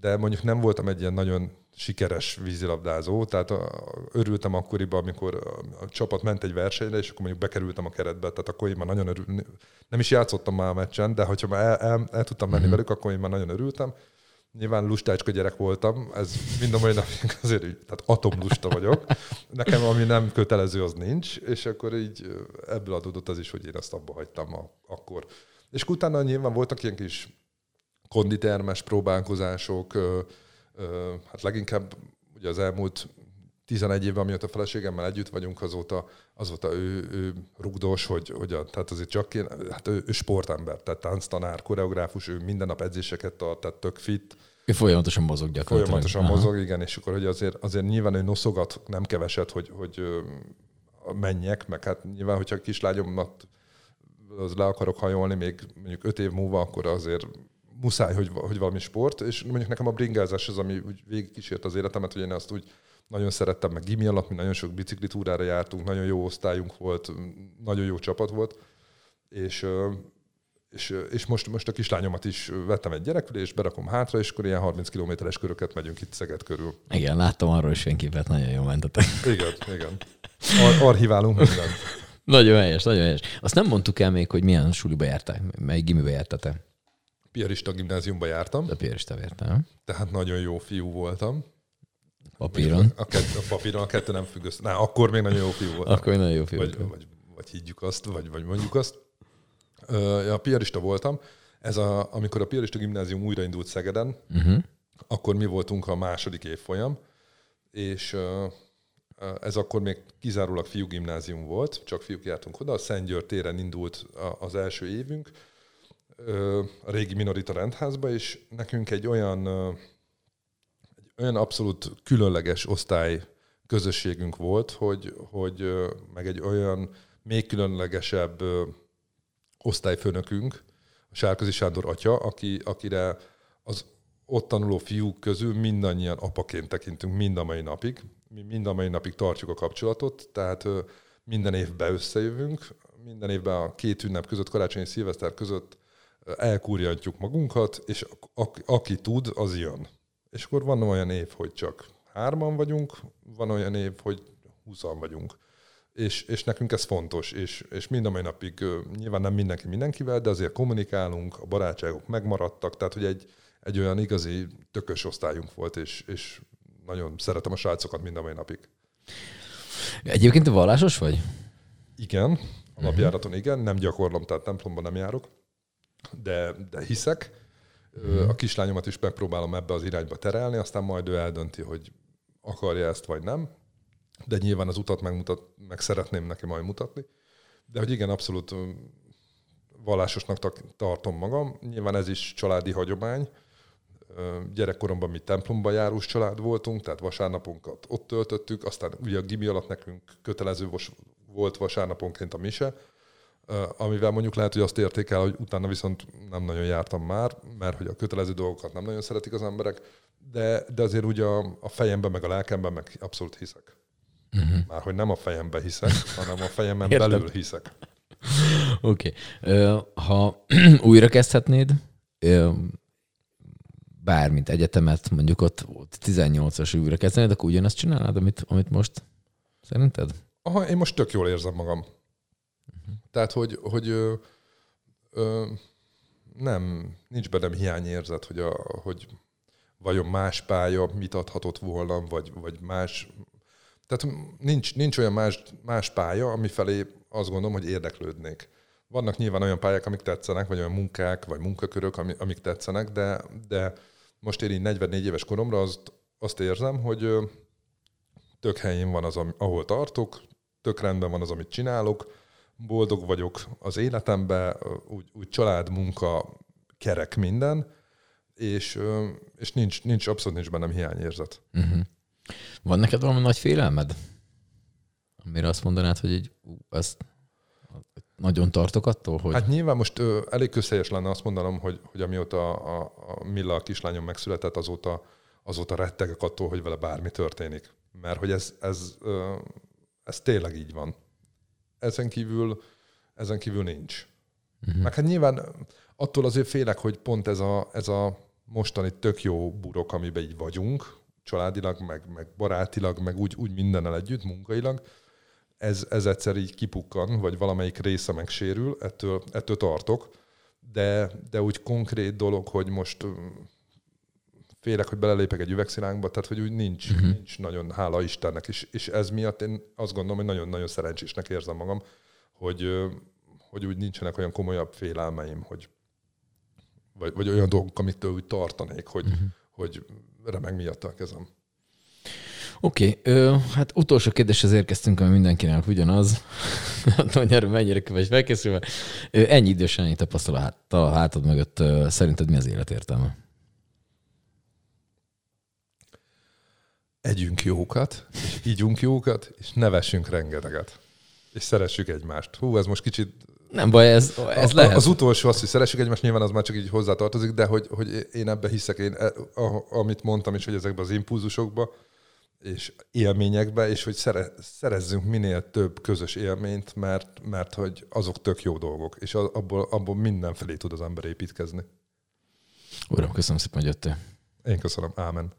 de mondjuk nem voltam egy ilyen nagyon sikeres vízilabdázó, tehát örültem akkoriban, amikor a, csapat ment egy versenyre, és akkor mondjuk bekerültem a keretbe, tehát akkor én már nagyon örültem. Nem is játszottam már a meccsen, de hogyha már el, el, el tudtam menni mm-hmm. velük, akkor én már nagyon örültem. Nyilván lustácska gyerek voltam, ez mind a mai napig azért, tehát atomlusta vagyok. Nekem ami nem kötelező, az nincs, és akkor így ebből adódott az is, hogy én ezt abba hagytam a, akkor. És utána nyilván voltak ilyen kis konditermes próbálkozások, hát leginkább ugye az elmúlt 11 évben, amióta a feleségemmel együtt vagyunk, azóta, azóta ő, ő rugdos, hogy, hogy a, tehát azért csak én, hát ő, ő sportember, tehát tánctanár, koreográfus, ő minden nap edzéseket tart, tehát tök fit. Ő folyamatosan mozog gyakorlatilag. Folyamatosan Aha. mozog, igen, és akkor hogy azért, azért nyilván ő noszogat nem keveset, hogy, hogy menjek, meg hát nyilván, hogyha a kislányomnak az le akarok hajolni még mondjuk öt év múlva, akkor azért muszáj, hogy, hogy valami sport, és mondjuk nekem a bringázás az, ami úgy végigkísért az életemet, hogy én azt úgy nagyon szerettem, meg gimi alatt, mi nagyon sok biciklitúrára jártunk, nagyon jó osztályunk volt, nagyon jó csapat volt, és, és, és most, most a kislányomat is vettem egy gyerekülés, berakom hátra, és akkor ilyen 30 kilométeres köröket megyünk itt Szeged körül. Igen, láttam arról is fényképet, nagyon jól mentetek. Igen, igen. Ar- archiválunk mindent. nagyon helyes, nagyon helyes. Azt nem mondtuk el még, hogy milyen suliba jártál, mely gimibe jártál Piarista gimnáziumba jártam. De Piarista vértem. Tehát nagyon jó fiú voltam. Papíron? A, kett, a papíron a kettő nem függ össze. Na, akkor még nagyon jó fiú voltam. Akkor még nagyon jó fiú vagy, vagy, vagy, higgyük azt, vagy, vagy mondjuk azt. Ja, piarista voltam. Ez a, amikor a piarista gimnázium újraindult Szegeden, uh-huh. akkor mi voltunk a második évfolyam, és ez akkor még kizárólag fiú gimnázium volt, csak fiúk jártunk oda, a Szent György téren indult az első évünk, a régi Minorita rendházba, és nekünk egy olyan, egy olyan abszolút különleges osztály közösségünk volt, hogy, hogy meg egy olyan még különlegesebb osztályfőnökünk, a Sárközi Sándor atya, aki, akire az ott tanuló fiúk közül mindannyian apaként tekintünk mind a mai napig. Mi mind a mai napig tartjuk a kapcsolatot, tehát minden évben összejövünk, minden évben a két ünnep között, karácsony és szilveszter között elkúrjantjuk magunkat, és aki, aki tud, az jön. És akkor van olyan év, hogy csak hárman vagyunk, van olyan év, hogy húszan vagyunk. És, és nekünk ez fontos, és, és mind a mai napig nyilván nem mindenki mindenkivel, de azért kommunikálunk, a barátságok megmaradtak, tehát hogy egy, egy olyan igazi tökös osztályunk volt, és, és nagyon szeretem a srácokat mind a mai napig. Egyébként vallásos vagy? Igen, a napjáraton igen, nem gyakorlom, tehát templomban nem járok de, de hiszek. A kislányomat is megpróbálom ebbe az irányba terelni, aztán majd ő eldönti, hogy akarja ezt vagy nem. De nyilván az utat megmutat, meg szeretném neki majd mutatni. De hogy igen, abszolút vallásosnak tartom magam. Nyilván ez is családi hagyomány. Gyerekkoromban mi templomba járós család voltunk, tehát vasárnapunkat ott töltöttük, aztán ugye a gimi alatt nekünk kötelező volt vasárnaponként a mise, amivel mondjuk lehet, hogy azt értékel, hogy utána viszont nem nagyon jártam már, mert hogy a kötelező dolgokat nem nagyon szeretik az emberek, de, de azért ugye a, a fejemben, meg a lelkemben meg abszolút hiszek. Uh-huh. Már hogy nem a fejemben hiszek, hanem a fejemben Értem. belül hiszek. Oké. Okay. Ha újra kezdhetnéd ö, bármint egyetemet, mondjuk ott, ott 18-as újra kezdenéd, akkor ugyanazt csinálnád, amit, amit most? Szerinted? Aha, én most tök jól érzem magam. Uh-huh. Tehát, hogy, hogy ö, ö, nem, nincs bennem hiányérzet, hogy, a, hogy vajon más pálya mit adhatott volna, vagy, vagy más... Tehát nincs, nincs olyan más, más pálya, ami felé azt gondolom, hogy érdeklődnék. Vannak nyilván olyan pályák, amik tetszenek, vagy olyan munkák, vagy munkakörök, amik tetszenek, de, de most én így 44 éves koromra azt, azt érzem, hogy tök helyén van az, ahol tartok, tök rendben van az, amit csinálok, boldog vagyok az életemben, úgy, úgy család, munka, kerek minden, és, és nincs, nincs, abszolút nincs bennem hiányérzet. Uh-huh. Van neked valami nagy félelmed? Amire azt mondanád, hogy így, ú, ezt nagyon tartok attól, hogy... Hát nyilván most ö, elég közhelyes lenne azt mondanom, hogy, hogy amióta a, a, a Milla a kislányom megszületett, azóta, azóta rettegek attól, hogy vele bármi történik. Mert hogy ez, ez, ö, ez tényleg így van. Ezen kívül, ezen kívül nincs. Uh-huh. Meg hát nyilván attól azért félek, hogy pont ez a, ez a mostani tök jó burok, amiben így vagyunk, családilag, meg, meg barátilag, meg úgy, úgy mindennel együtt, munkailag, ez, ez egyszer így kipukkan, vagy valamelyik része megsérül, ettől, ettől tartok, de, de úgy konkrét dolog, hogy most félek, hogy belelépek egy üvegszilánkba, tehát hogy úgy nincs, uh-huh. nincs nagyon, hála Istennek, és, és ez miatt én azt gondolom, hogy nagyon-nagyon szerencsésnek érzem magam, hogy, hogy úgy nincsenek olyan komolyabb félelmeim, hogy vagy, vagy olyan dolgok, amitől úgy tartanék, hogy, uh-huh. hogy remeg miatt a kezem. Oké, okay, hát utolsó kérdéshez érkeztünk, ami mindenkinek ugyanaz. Nem tudom, hogy mennyire vagy felkészülve. Ennyi idősen ennyi tapasztalat a hátad mögött. Szerinted mi az életértelme? Együnk jókat, és ígyunk jókat, és nevessünk rengeteget. És szeressük egymást. Hú, ez most kicsit nem baj, ez, ez a, lehet. Az utolsó az, hogy szeressük egymást, nyilván az már csak így hozzátartozik, de hogy, hogy én ebbe hiszek, én, e, amit mondtam is, hogy ezekbe az impulzusokba, és élményekbe, és hogy szere, szerezzünk minél több közös élményt, mert, mert hogy azok tök jó dolgok, és abból, abból mindenfelé tud az ember építkezni. Uram, köszönöm szépen, hogy jöttél. Én köszönöm. Ámen.